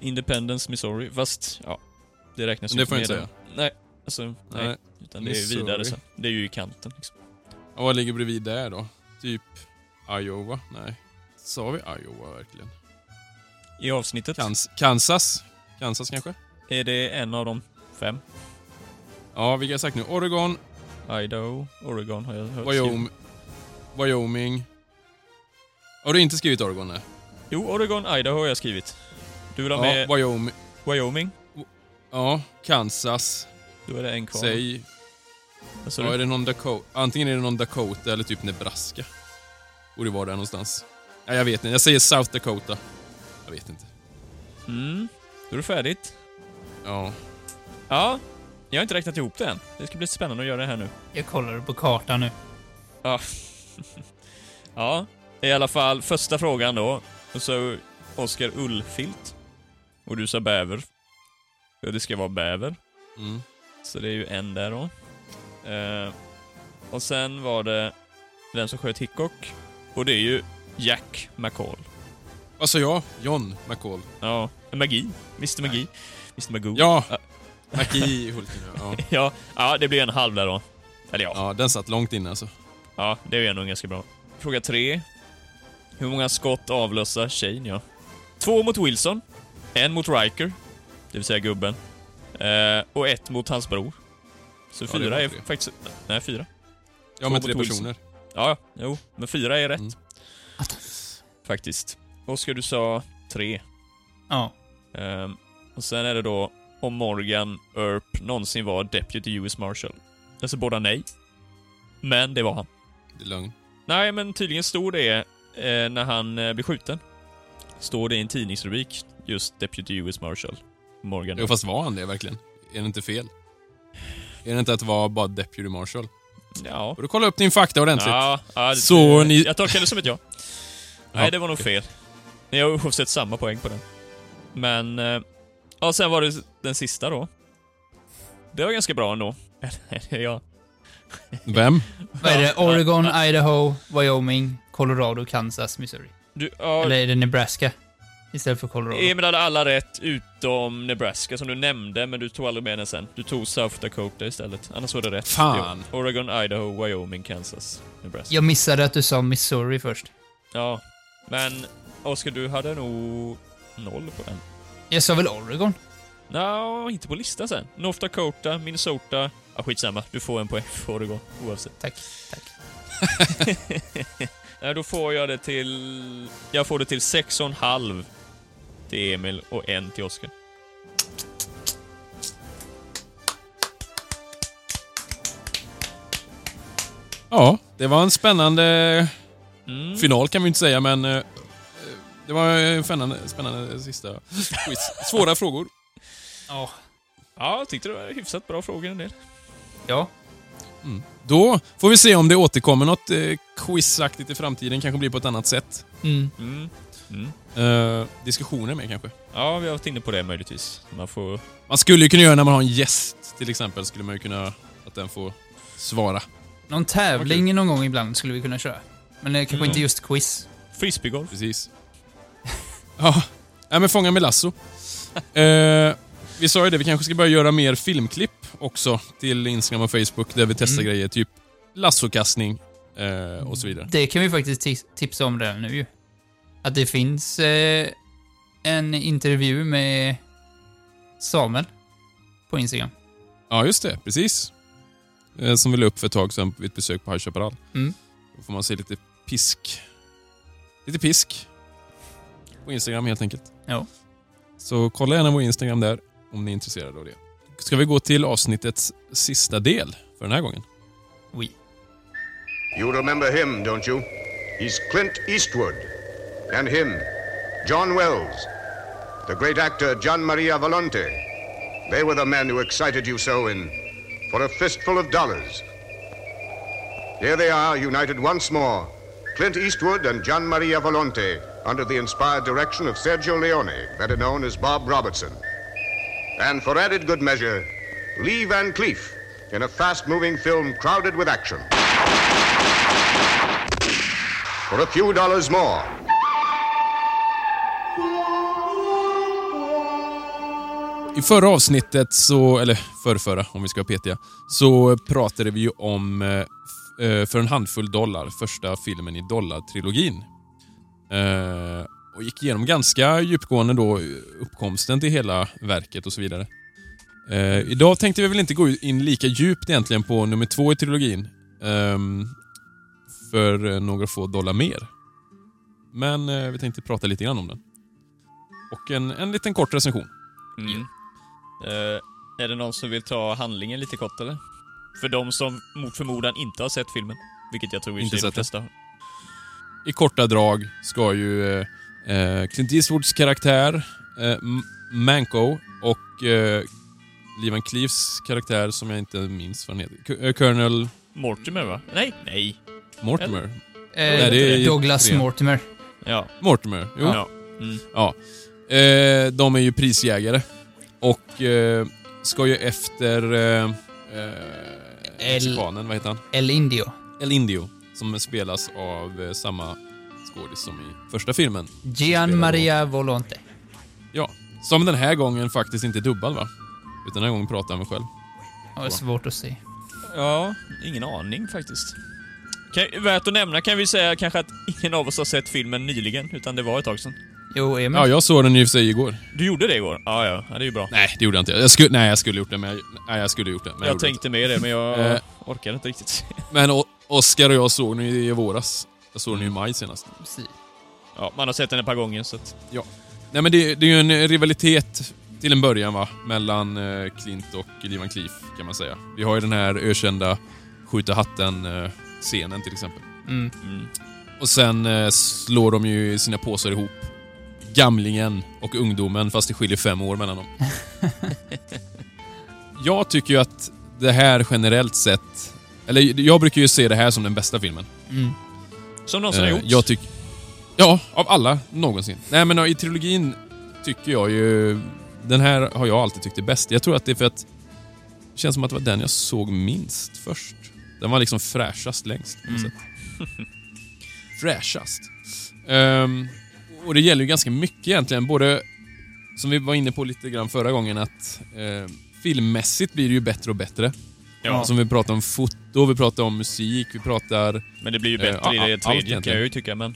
Independence, Missouri. Fast, ja. Det räknas Men ju det får jag med inte den. Nej, alltså, nej. Nej. Utan det är ju Missouri. vidare sen. Det är ju i kanten liksom. Ja, vad ligger bredvid där då? Typ Iowa? Nej. Sa vi Iowa verkligen? I avsnittet Kans Kansas? Kansas kanske? är det en av de fem. Ja, vilka har jag sagt nu? Oregon, Idaho, Oregon har jag hört. Wyoming. Wyoming. Har du inte skrivit Oregon? Nej. Jo, Oregon, Idaho har jag skrivit. Du vill ha Ja, med Wyoming. Wyoming? Ja, Kansas. Då är det en kvar. Säg... Sa Ja, är det någon Dakota? Antingen är det någon Dakota eller typ Nebraska. Borde vara där någonstans. Nej, jag vet inte. Jag säger South Dakota. Jag vet inte. Mm. Då är det färdigt. Ja. Ja. Jag har inte räknat ihop det än. Det ska bli spännande att göra det här nu. Jag kollar på kartan nu. Ja. <laughs> ja, i alla fall första frågan då. Och så Oskar Ullfilt. Och du sa bäver. Ja, det ska vara bäver. Mm. Så det är ju en där då. Eh, och sen var det den som sköt Hickok. Och det är ju Jack McCall. Vad sa jag? John McCall. Ja, Magi. Mr Magi. Mr Magoo. Ja! Ja. McGee Hulken, ja. <laughs> ja. Ja, det blir en halv där då. Eller ja. ja. Den satt långt inne alltså. Ja, det är ju ändå ganska bra. Fråga tre. Hur många skott avlossar Shane, ja? Två mot Wilson. En mot Riker. Det vill säga gubben. Eh, och ett mot hans bror. Så Ja, fyra är tre. faktiskt... Nej, fyra. Ja, med Två tre mot Wilson. personer. Ja, ja, jo. Men fyra är rätt. Mm. Faktiskt. Oskar, du sa tre. Ja. Ehm, och sen är det då om Morgan Earp någonsin var Deputy US Marshal. Alltså båda nej. Men det var han. Det är lögn. Nej, men tydligen stod det eh, när han eh, blev skjuten. Står det i en tidningsrubrik, just Deputy US Marshal. Morgan. Jo, fast var han det verkligen? Är det inte fel? Är det inte att det var bara Deputy Marshal? Ja. Får du kolla upp din fakta ordentligt? Ja, ja det, Så ni- Jag tolkar det som ett ja. Nej, Ja, det var nog fel. Ni har oavsett samma poäng på den. Men... Eh, ja, sen var det den sista då. Det var ganska bra ändå. <laughs> ja. Vem? Vad är det? Oregon, Idaho, Wyoming, Colorado, Kansas, Missouri. Du, ja, Eller är det Nebraska? Istället för Colorado. Emil hade alla rätt utom Nebraska som du nämnde, men du tog aldrig med den sen. Du tog South Dakota istället. Annars var det rätt. Fan. Jo. Oregon, Idaho, Wyoming, Kansas, Nebraska. Jag missade att du sa Missouri först. Ja. Men Oskar, du hade nog noll på den. Jag sa väl Oregon? Nå, inte på listan sen. North Dakota, Minnesota. Ja, skitsamma. Du får en poäng för Oregon, oavsett. Tack, tack. <laughs> Nej, då får jag det till... Jag får det till 6,5 till Emil och en till Oskar. Ja, det var en spännande Mm. final kan vi inte säga, men eh, det var en spännande, spännande sista quiz. Svåra <laughs> frågor. Ja. Ja, jag tyckte det var hyfsat bra frågor en del. Ja. Mm. Då får vi se om det återkommer något eh, quizaktigt i framtiden, kanske blir på ett annat sätt. Mm. Mm. Mm. Eh, diskussioner med kanske. Ja, vi har varit inne på det möjligtvis. Man får... Man skulle ju kunna göra när man har en gäst till exempel, skulle man ju kunna, att den får svara. Någon tävling någon gång ibland skulle vi kunna köra. Men eh, kanske Mm. inte just quiz. Frisbeegolf. Precis. Ja, Nej, men Fånga med lasso. <laughs> eh, vi sa ju det, vi kanske ska börja göra mer filmklipp också till Instagram och Facebook där vi testar Mm. grejer, typ lassokastning eh, och så vidare. Det kan vi faktiskt ti- tipsa om redan nu ju. Att det finns eh, en intervju med Samuel på Instagram. Ja, just det. Precis. Eh, som vi la upp för ett tag sedan vid ett besök på High Chaparral. Mm. Då får man se lite pisk. Lite pisk. På Instagram helt enkelt. Ja. Så kolla gärna vår Instagram där om ni är intresserade av det. Ska vi gå till avsnittets sista del för den här gången? Oui. You remember him, don't you? He's Clint Eastwood. And him, John Wells. The great actor John Maria Volonte. They were the men who excited you so in For a Fistful of Dollars. Here they are, united once more. Clint Eastwood and John Maria Volonte, under the inspired direction of Sergio Leone, better known as Bob Robertson. And for added good measure, Lee Van Cleef, in a fast-moving film crowded with action. For a few dollars more. I förra avsnittet, så, eller förrförra om vi ska vara petiga, så pratade vi ju om eh, eh, För en handfull dollar, första filmen i dollartrilogin. Eh, och gick igenom ganska djupgående då uppkomsten till hela verket och så vidare. Eh, idag tänkte vi väl inte gå in lika djupt egentligen på nummer två i trilogin. ehm, för eh, några få dollar mer. Men eh, vi tänkte prata lite grann om den. Och en, en liten kort recension. Mm. Eh, är det någon som vill ta handlingen lite kort eller? För de som mot förmodan inte har sett filmen. Vilket jag tror i och Inte för de sett det. flesta. I korta drag ska ju eh, eh, Clint Eastwoods karaktär, eh, Manco och eh, Lee Van Cleefs karaktär, som jag inte minns vad han heter, K- eh, Colonel Mortimer va? Nej, nej. Mortimer. Eh, Nej, det är Douglas tre. Mortimer. Ja. Mortimer, jo. Ja. Mm. Ja. Eh, de är ju prisjägare och eh, ska ju efter eh, eh, El- mexikanen, vad heter han? El Indio. El Indio, som spelas av eh, samma skådis som i första filmen. Gian Maria Volonte. Ja, som den här gången faktiskt inte är dubbad va? Utan den här gången pratar han med själv. Ja, det är svårt att se. Ja, ingen aning faktiskt. Kan, värt att nämna kan vi säga kanske att ingen av oss har sett filmen nyligen, utan det var ett tag sedan. Jo, Emil. Ja, jag såg den i och för sig igår. Du gjorde det igår? Ja, ja. ja det är ju bra. Nej, det gjorde jag inte. Jag skulle, nej, jag skulle gjort det, men jag, nej, jag skulle gjort det. Men jag gjorde tänkte med det, men jag Eh. orkade inte riktigt. <laughs> Men O- Oscar och jag såg den i, i våras. Jag såg den i maj senast. Precis. Ja, man har sett den ett par gånger, så att... Ja. Nej, men det, det är ju en rivalitet till en början va? Mellan eh, Clint och Lee Van Cleef, kan man säga. Vi har ju den här ökända skjuta hatten-scenen till exempel. Mm. Mm. Och sen eh, slår de ju sina påsar ihop. Gamlingen och ungdomen, fast det skiljer fem år mellan dem. <laughs> jag tycker ju att det här generellt sett... Eller jag brukar ju se det här som den bästa filmen. Mm. Som någonsin har Eh, gjorts. Jag tycker... Ja, av alla någonsin. Nej men i trilogin tycker jag ju... Den här har jag alltid tyckt är bäst. Jag tror att det är för att... Det känns som att det var den jag såg minst först. Den var liksom fräschast längst Mm. <laughs> Fräschast. Ehm, och det gäller ju ganska mycket egentligen. Både, som vi var inne på lite grann förra gången, att eh, filmmässigt blir det ju bättre och bättre. Ja. Som vi pratar om foto, vi pratar om musik, vi pratar... Men det blir ju Eh, bättre ja, i det allt tredje, kan jag ju tycka, men...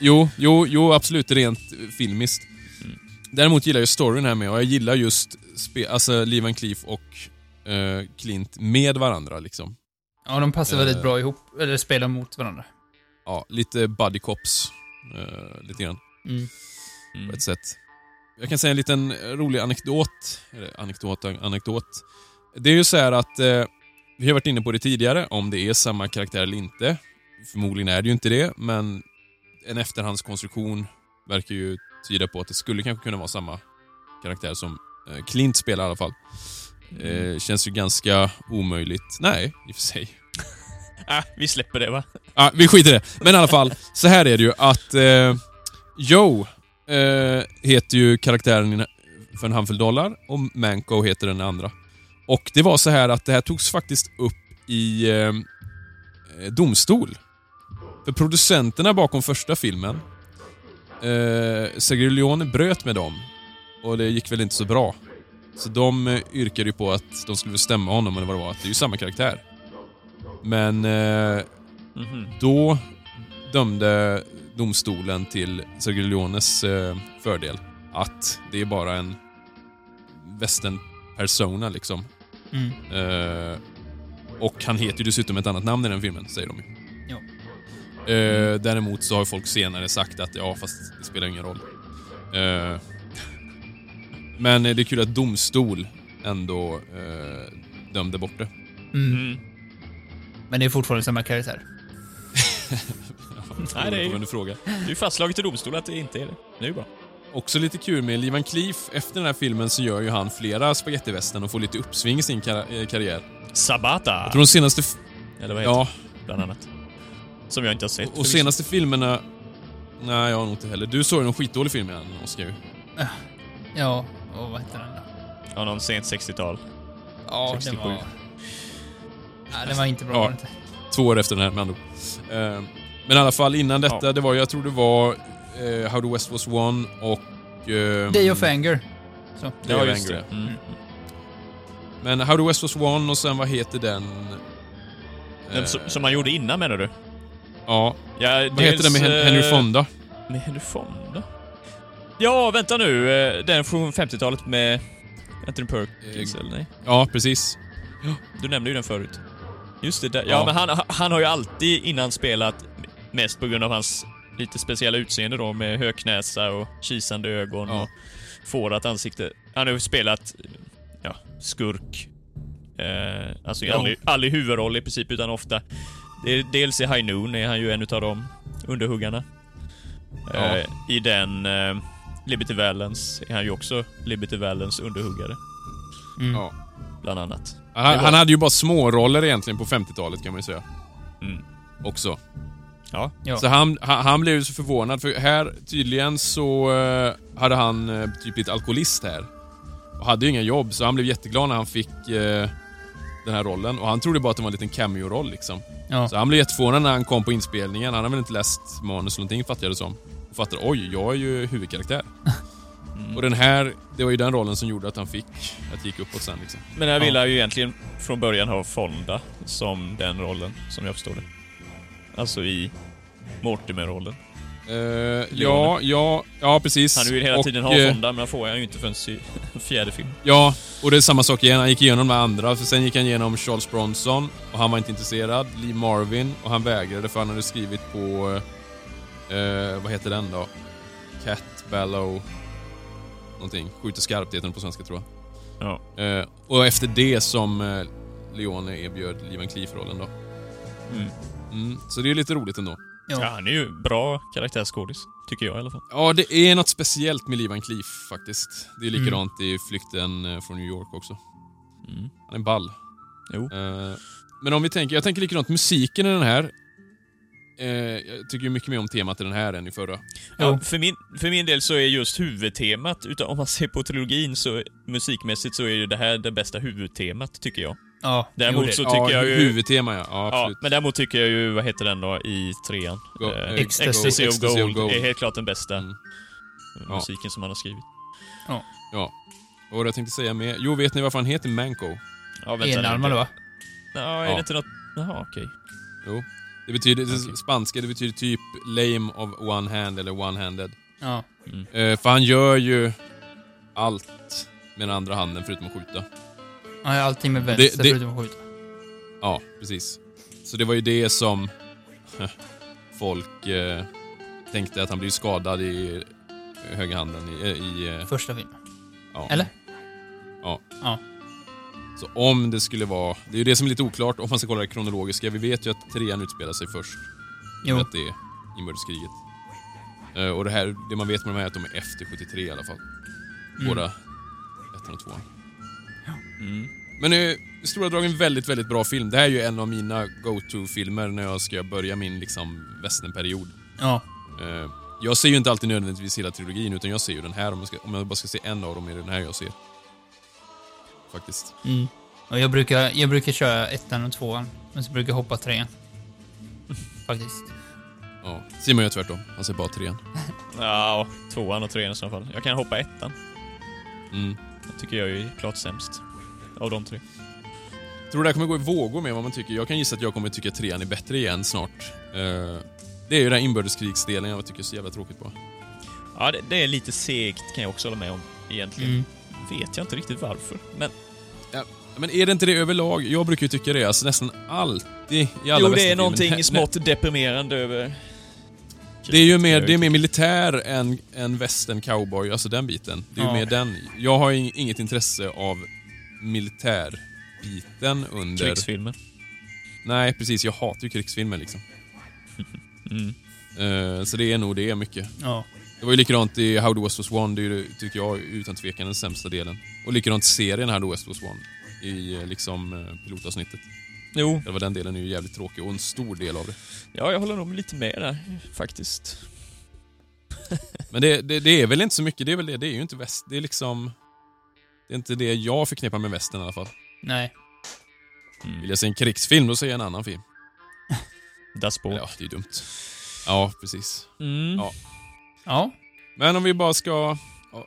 Jo, jo, jo absolut rent filmiskt. Mm. Däremot gillar jag storyn här med och jag gillar just alltså Lee Van Cleef och eh, Clint med varandra liksom. Ja, de passar Eh. väldigt bra ihop, eller spelar mot varandra. Ja, lite buddy cops. eh, lite grann. Mm. på ett sätt. Jag kan säga en liten rolig anekdot. Eller anekdot, anekdot. Det är ju så här att eh, vi har varit inne på det tidigare, om det är samma karaktär eller inte. Förmodligen är det ju inte det, men en efterhandskonstruktion verkar ju tyda på att det skulle kanske kunna vara samma karaktär som eh, Clint spelar i alla fall. Eh, känns ju ganska omöjligt. Nej, i och för sig. <laughs> Ah, vi släpper det va? Ja, vi skiter i det. Men i alla fall, så här är det ju att eh, Joe eh, heter ju karaktären för en handfull dollar och Manco heter den andra. Och det var så här att det här togs faktiskt upp i eh, domstol. För producenterna bakom första filmen, eh, Sergio bröt med dem. Och det gick väl inte så bra. Så de eh, yrkade ju på att de skulle stämma honom, eller vad det var, att det är ju samma karaktär. Men eh, Mhm. då dömde domstolen till Sergio Leones eh, fördel. Att det är bara en västern-persona liksom. Mm. Eh, och han heter ju dessutom ett annat namn i den filmen, säger de ju. Ja. Eh, däremot så har folk senare sagt att ja, fast det spelar ingen roll. Eh, <laughs> men det är kul att domstol ändå eh, dömde bort det. Mm. Men det är fortfarande samma karaktär. <laughs> Nej, det är ju- frågar. Det är ju fastslaget i domstol att det inte är det. Det är ju bra. Också lite kul med Lee Van Cleef, efter den här filmen så gör ju han flera spagettivästern och får lite uppsving i sin kar- eh, karriär. Sabata! Jag tror de senaste... Eller vad heter Ja, det? Bland annat. Som jag inte har sett. och senaste filmerna... Nej, jag har nog inte heller. Du såg ju någon skitdålig film igen, Oskar ju. Ja, och vad heter den då? Ja, någon sent 60-tal. Ja, 67. den var... Nej, den var inte bra. Ja. Två år efter den här med andra ord. Eh, Men i alla fall innan detta, Ja. det var, jag tror det var eh, How the West Was Won och... Eh, Day of Anger. Så. Day Ja, of Anger, det. Mm. Men How the West Was Won och sen vad heter den? Den Eh, som, som han gjorde innan menar du? Ja, Ja, vad heter den med Hen- Henry Fonda? Med Henry Fonda? Ja, vänta nu. eh, Den från 50-talet med Anthony Perkins, Eh, eller nej? Ja, precis. Du nämnde ju den förut. Just det, där. Ja, Ja. men han, han har ju alltid innan spelat, mest på grund av hans lite speciella utseende då, med högknäsa och kisande ögon Ja. och fårat ansikte. Han har ju spelat, ja, skurk. Eh, alltså Ja. aldrig, aldrig huvudroll i princip, utan ofta. Det är, dels i High Noon är han ju en utav de underhuggarna. Ja. Eh, I den eh, Liberty Valance är han ju också Liberty Valance underhuggare, Mm. Ja. bland annat. Han, han hade ju bara små roller egentligen på 50-talet kan man ju säga. Mm. Också. Ja. Ja. Så han, han, han blev ju så förvånad för här tydligen så eh, hade han eh, typ blivit alkoholist här. Och hade ju inga jobb så han blev jätteglad när han fick eh, den här rollen. Och han trodde bara att det var en liten cameo-roll liksom. Ja. Så han blev jätteförvånad när han kom på inspelningen. Han hade väl inte läst manus eller någonting fattar jag det som. Och fattade oj, jag är ju huvudkaraktär. <laughs> Mm. Och den här, det var ju den rollen som gjorde att han fick, att det gick uppåt sen liksom. Men jag Ja. ville ju egentligen från början ha Fonda som den rollen, som jag förstår det. Alltså i Mortimer-rollen. Eh, ja, ja, ja precis. Han vill hela Och, tiden ha eh, Fonda, men han får han ju inte förrän i <laughs> fjärde film. Ja, och det är samma sak igen. Han gick igenom de andra, för sen gick han igenom Charles Bronson och han var inte intresserad. Lee Marvin och han vägrade för han hade skrivit på... Eh, vad heter den då? Cat Ballow... Någonting. Skjuter skarpt heter den på svenska tror jag. Ja. Eh, och efter det som eh, Leone erbjöd Lee Van Cleef-rollen då. Mm. Mm, så det är lite roligt ändå. Ja. Ja. han är ju bra karaktärsskådis, tycker jag i alla fall. Ja, det är något speciellt med Lee Van Cleef faktiskt. Det är likadant i Flykten eh, från New York också. Mm. Han är ball. Jo. Eh, men om vi tänker, jag tänker likadant, musiken i den här. Eh, jag tycker ju mycket mer om temat i den här än i förra. Ja, för, min, för min del så är just huvudtemat, utan om man ser på trilogin så musikmässigt så är ju det här det bästa huvudtemat, tycker jag. Ja, Däremot det- så tycker jag ju... Huvudtema ja. ja Ja, absolut. men däremot tycker jag ju, vad heter den då, i trean? Go- Eh, eh, Ecstasy, of Ecstasy of Gold, Gold. är helt klart den bästa Mm. Ja. musiken som han har skrivit. Ja. Och vad jag tänkte säga med... Jo, vet ni varför han heter Manco? Ja, vänta. Enarmad va? Ja, är Ja. det inte något... Jaha, okej. Jo. Det betyder, det Okej. spanska, det betyder typ lame of one hand eller one-handed. Ja. Eh, för han gör ju allt med den andra handen förutom att skjuta. Har allting med vänster det- förutom att skjuta. Ja, precis. Så det var ju det som <laughs> folk eh, tänkte att han blev skadad i högra handen i... i eh, Första filmen. ja. Eller? Ja. Ja. Så om det skulle vara... Det är ju det som är lite oklart om man ska kolla det kronologiska. Vi vet ju att trean utspelar sig först. Jo. Att det är inbördeskriget. Eh, och det, här, det man vet med de här är att de är efter 73 i alla fall. Mm. Båda ettan och tvåan. Mm. Men eh, i stora drag en väldigt, väldigt bra film. Det här är ju en av mina go-to-filmer när jag ska börja min liksom westernperiod. Ja. Eh, jag ser ju inte alltid nödvändigtvis hela trilogin, utan jag ser ju den här. Om jag, ska, om jag bara ska se en av dem är det den här jag ser. Faktiskt. Mm. Och jag brukar, jag brukar köra ettan och tvåan, men så brukar jag hoppa trean. <laughs> Faktiskt. Ja. Simon gör tvärtom. Han ser bara trean. <laughs> Ja, tvåan och trean i så fall. Jag kan hoppa ettan. Mm. Jag tycker jag är klart sämst. Av de tre. Tror du det här kommer gå i vågor med vad man tycker? Jag kan gissa att jag kommer tycka trean är bättre igen snart. Eh, det är ju den här inbördeskrigsdelen jag tycker är så jävla tråkigt på. Ja, det, det är lite segt kan jag också hålla med om egentligen. Mm. Vet jag inte riktigt varför. Men Ja, men är det inte det överlag? Jag brukar ju tycka det, alltså nästan alltid i alla jo, det är någonting smått deprimerande över... Det är ju mer, det är mer militär än, än western cowboy, alltså den biten. Det är Ja. ju mer den. Jag har ju inget intresse av militärbiten under... Krigsfilmer. Nej, precis. Jag hatar ju krigsfilmer liksom. <laughs> Mm. Eh, så det är nog det mycket. Ja. Det var ju likadant i How the West Was Won, det är ju, tycker jag utan tvekan den sämsta delen. Och likadant serien How the West Was Won i eh, liksom eh, pilotavsnittet. Jo, Det var den delen är ju jävligt tråkig och en stor del av det. ja, jag håller nog lite med där faktiskt. Men det, det, det är väl inte så mycket, det är väl det. Det är ju inte väst. Det är liksom... Det är inte det jag förknippar med västern i alla fall. Nej. Vill jag se en krigsfilm, då ser jag en annan film. <laughs> Das Boot. Ja, det är dumt. Ja, precis. Mm. Ja. Ja. Men om vi bara ska...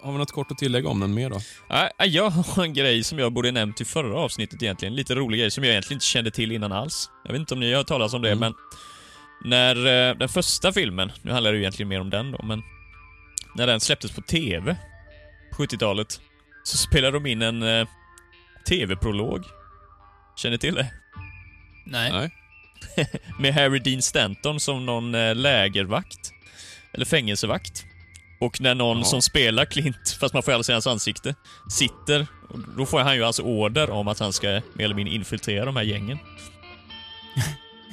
Har vi något kort att tillägga om den mer då? Ja, jag har en grej som jag borde nämnt i förra avsnittet egentligen. Lite rolig grej som jag egentligen inte kände till innan alls. Jag vet inte om ni har hört talas om det, Mm. men när eh, den första filmen, nu handlar det ju egentligen mer om den då, men när den släpptes på TV på 70-talet så spelade de in en eh, TV-prolog. Känner ni till det? Nej. Nej. <laughs> Med Harry Dean Stanton som någon eh, lägervakt. Eller fängelsevakt. Och när någon Ja. som spelar Clint, fast man får aldrig se hans ansikte, sitter, och då får han ju alltså order om att han ska mer eller mindre infiltrera de här gängen.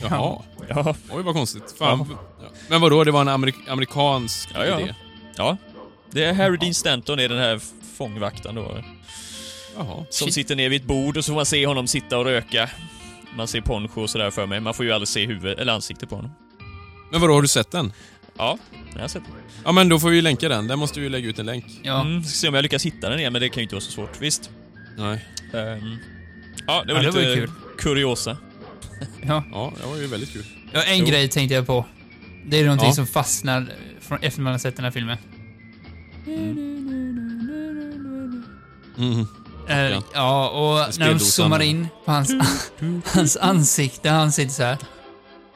Jaha. Ja, Oj, vad konstigt. Fan. Ja. Men vadå, det var en amerik amerikansk Ja, ja. idé? ja. Det är Harry Dean Stanton är den här fångvakten då. Jaha. Som Shit. sitter ner vid ett bord och så får man se honom sitta och röka. Man ser poncho och sådär för mig. Man får ju aldrig se huvud eller ansikte på honom. Men vadå, har du sett den? Ja, jag har sett den. Ja, men då får vi länka den. Den måste vi lägga ut en länk. Ja. Mm, ska se om jag lyckas hitta den igen, men det kan ju inte vara så svårt. Visst? Nej. Ehm, ja, det var Ja, det var lite ju kul. kuriosa. ja. Ja, det var ju väldigt kul. ja en Jo. grej tänkte jag på. Det är någonting Ja. som fastnar från, efter man har sett den här filmen. Mhm. Eh, Ja. ja, och när de zoomar in på hans, <laughs> hans ansikte, han sitter så här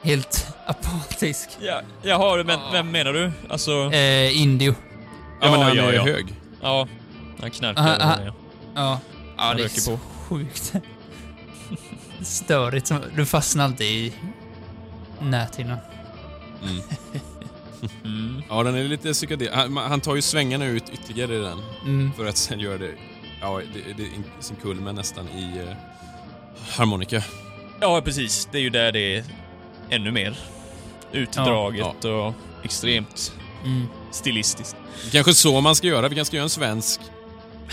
Helt apatisk. Ja, jaha, men vem menar du? Alltså... Eh, Indio. Ja, men han ja, är ja. hög. Ja, han knarkar. Ah, ah. och- ja. Ja. Ja, Han det är så på. sjukt. <laughs> Störigt. som- Du fastnar alltid i näthinnan. Mm. <laughs> Mm. Ja, den är lite psykedel. Han, han tar ju svängarna ut ytterligare i den. Mm. För att sen göra det, ja, det, det är sin kulmen nästan i uh, harmonika. Ja, precis. Det är ju där det är ännu mer utdraget och extremt Mm. stilistiskt. Kanske så man ska göra. Vi kanske ska göra en svensk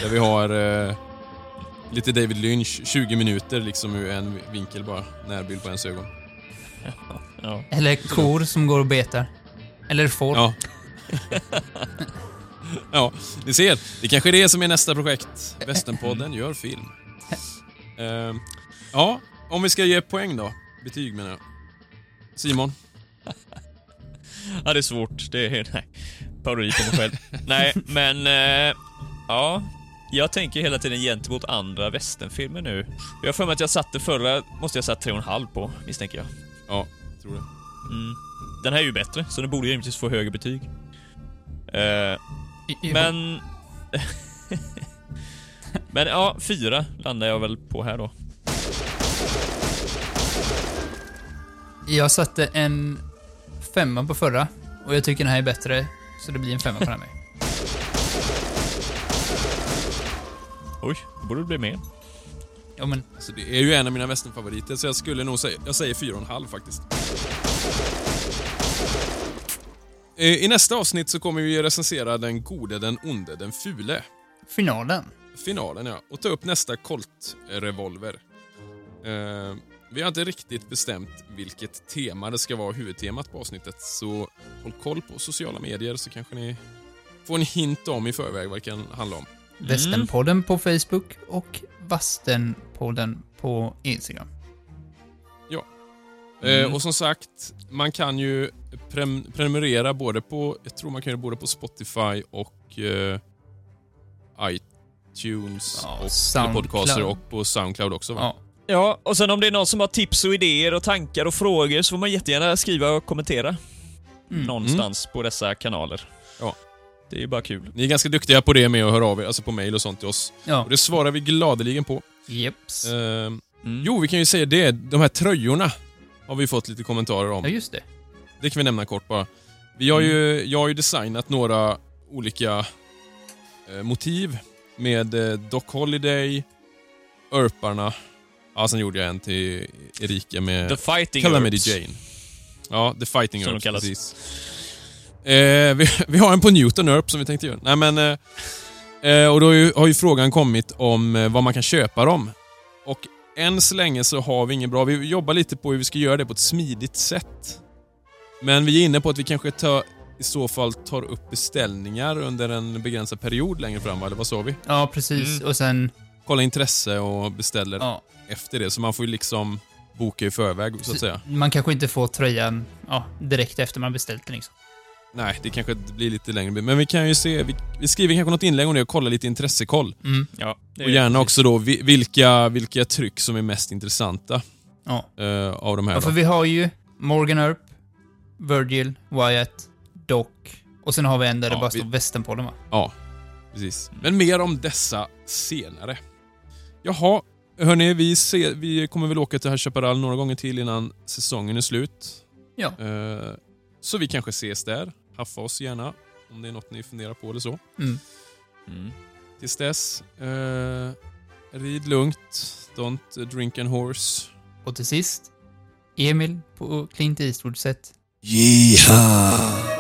där vi har eh, lite David Lynch, 20 minuter liksom ur en vinkel bara. Närbild på ens ögon. Ja. Eller kor som går och betar. Eller får. <laughs> Ja. ni ser. Det kanske är det som är nästa projekt. Västernpodden gör film. Eh, ja, om vi ska ge poäng då. Betyg menar jag. Simon? ja, det är svårt. Det är... Nej. Parodi på mig själv. nej, men... Eh, ja. Jag tänker hela tiden gentemot andra västernfilmer nu. Jag har för mig att jag satte förra, måste jag satt 3,5 på, misstänker jag. Ja, tror det. Mm. Den här är ju bättre, så den borde ju rimligtvis få högre betyg. Eh, I- i- men... <laughs> men ja, fyra landar jag väl på här då. Jag satte en femma på förra och jag tycker den här är bättre, så det blir en femma på den här med. <laughs> Oj, det borde bli mer. Ja, men Alltså, det är ju en av mina westernfavoriter, så jag skulle nog säga... Jag säger fyra och en halv faktiskt. Eh, I nästa avsnitt så kommer vi recensera den gode, den onde, den fule. finalen. Finalen ja, och ta upp nästa Colt-revolver. Eh, vi har inte riktigt bestämt vilket tema det ska vara huvudtemat på avsnittet, så håll koll på sociala medier så kanske ni får en hint om i förväg vad det kan handla om. Västernpodden på Facebook och Vastenpodden på Instagram. Eh, och som sagt, man kan ju prem- prenumerera både på, jag tror man kan göra både på Spotify och eh, iTunes Ja, och Soundcloud. podcaster och på Soundcloud också va? Ja. Ja, och sen om det är någon som har tips och idéer och tankar och frågor så får man jättegärna skriva och kommentera. Mm. Någonstans på dessa kanaler. Ja. Det är ju bara kul. Ni är ganska duktiga på det med att höra av er, alltså på mail och sånt till oss. Ja. Och det svarar vi gladeligen på. Jeps. Eh, Mm. Jo, vi kan ju säga det, de här tröjorna har vi fått lite kommentarer om. Ja, just det. Det kan vi nämna kort bara. Vi har ju, jag har ju designat några olika eh, motiv med eh, Doc Holiday, Örparna, ja sen gjorde jag en till Erika med The Fighting Calamity Herbs. Jane. Ja, The Fighting Som kallas. precis. Eh, vi, <laughs> vi har en på Newton Earp som vi tänkte göra. Nej men, eh, eh, och då har ju, har ju frågan kommit om eh, var man kan köpa dem. Och än så länge så har vi ingen bra, vi jobbar lite på hur vi ska göra det på ett smidigt sätt. Men vi är inne på att vi kanske tar, i så fall tar upp beställningar under en begränsad period längre fram, eller vad sa vi? Ja, precis. Mm. Och sen... Kolla intresse och beställer Ja, efter det, så man får ju liksom boka i förväg så att säga. man kanske inte får tröjan ja, direkt efter man beställt den liksom. Nej, det kanske blir lite längre. Men vi kan ju se, vi, vi skriver kanske något inlägg om det och kollar lite intressekoll. Mm. Ja, Och är- gärna också då vi- vilka, vilka tryck som är mest intressanta Ja. eh, av de här. ja, för då. vi har ju Morgan Earp, Virgil, Wyatt, Doc och sen har vi en där Ja, det bara vi- står Västernpodden va? Ja, precis. Men mer om dessa senare. Jaha, hörni, vi, ser, vi kommer väl åka till High Chaparral några gånger till innan säsongen är slut. Ja. Eh, så vi kanske ses där. Haffa oss gärna om det är något ni funderar på eller så. Mm. Mm. Tills dess, eh, rid lugnt. Don't drink and horse. Och till sist, Emil på Clint 遗憾。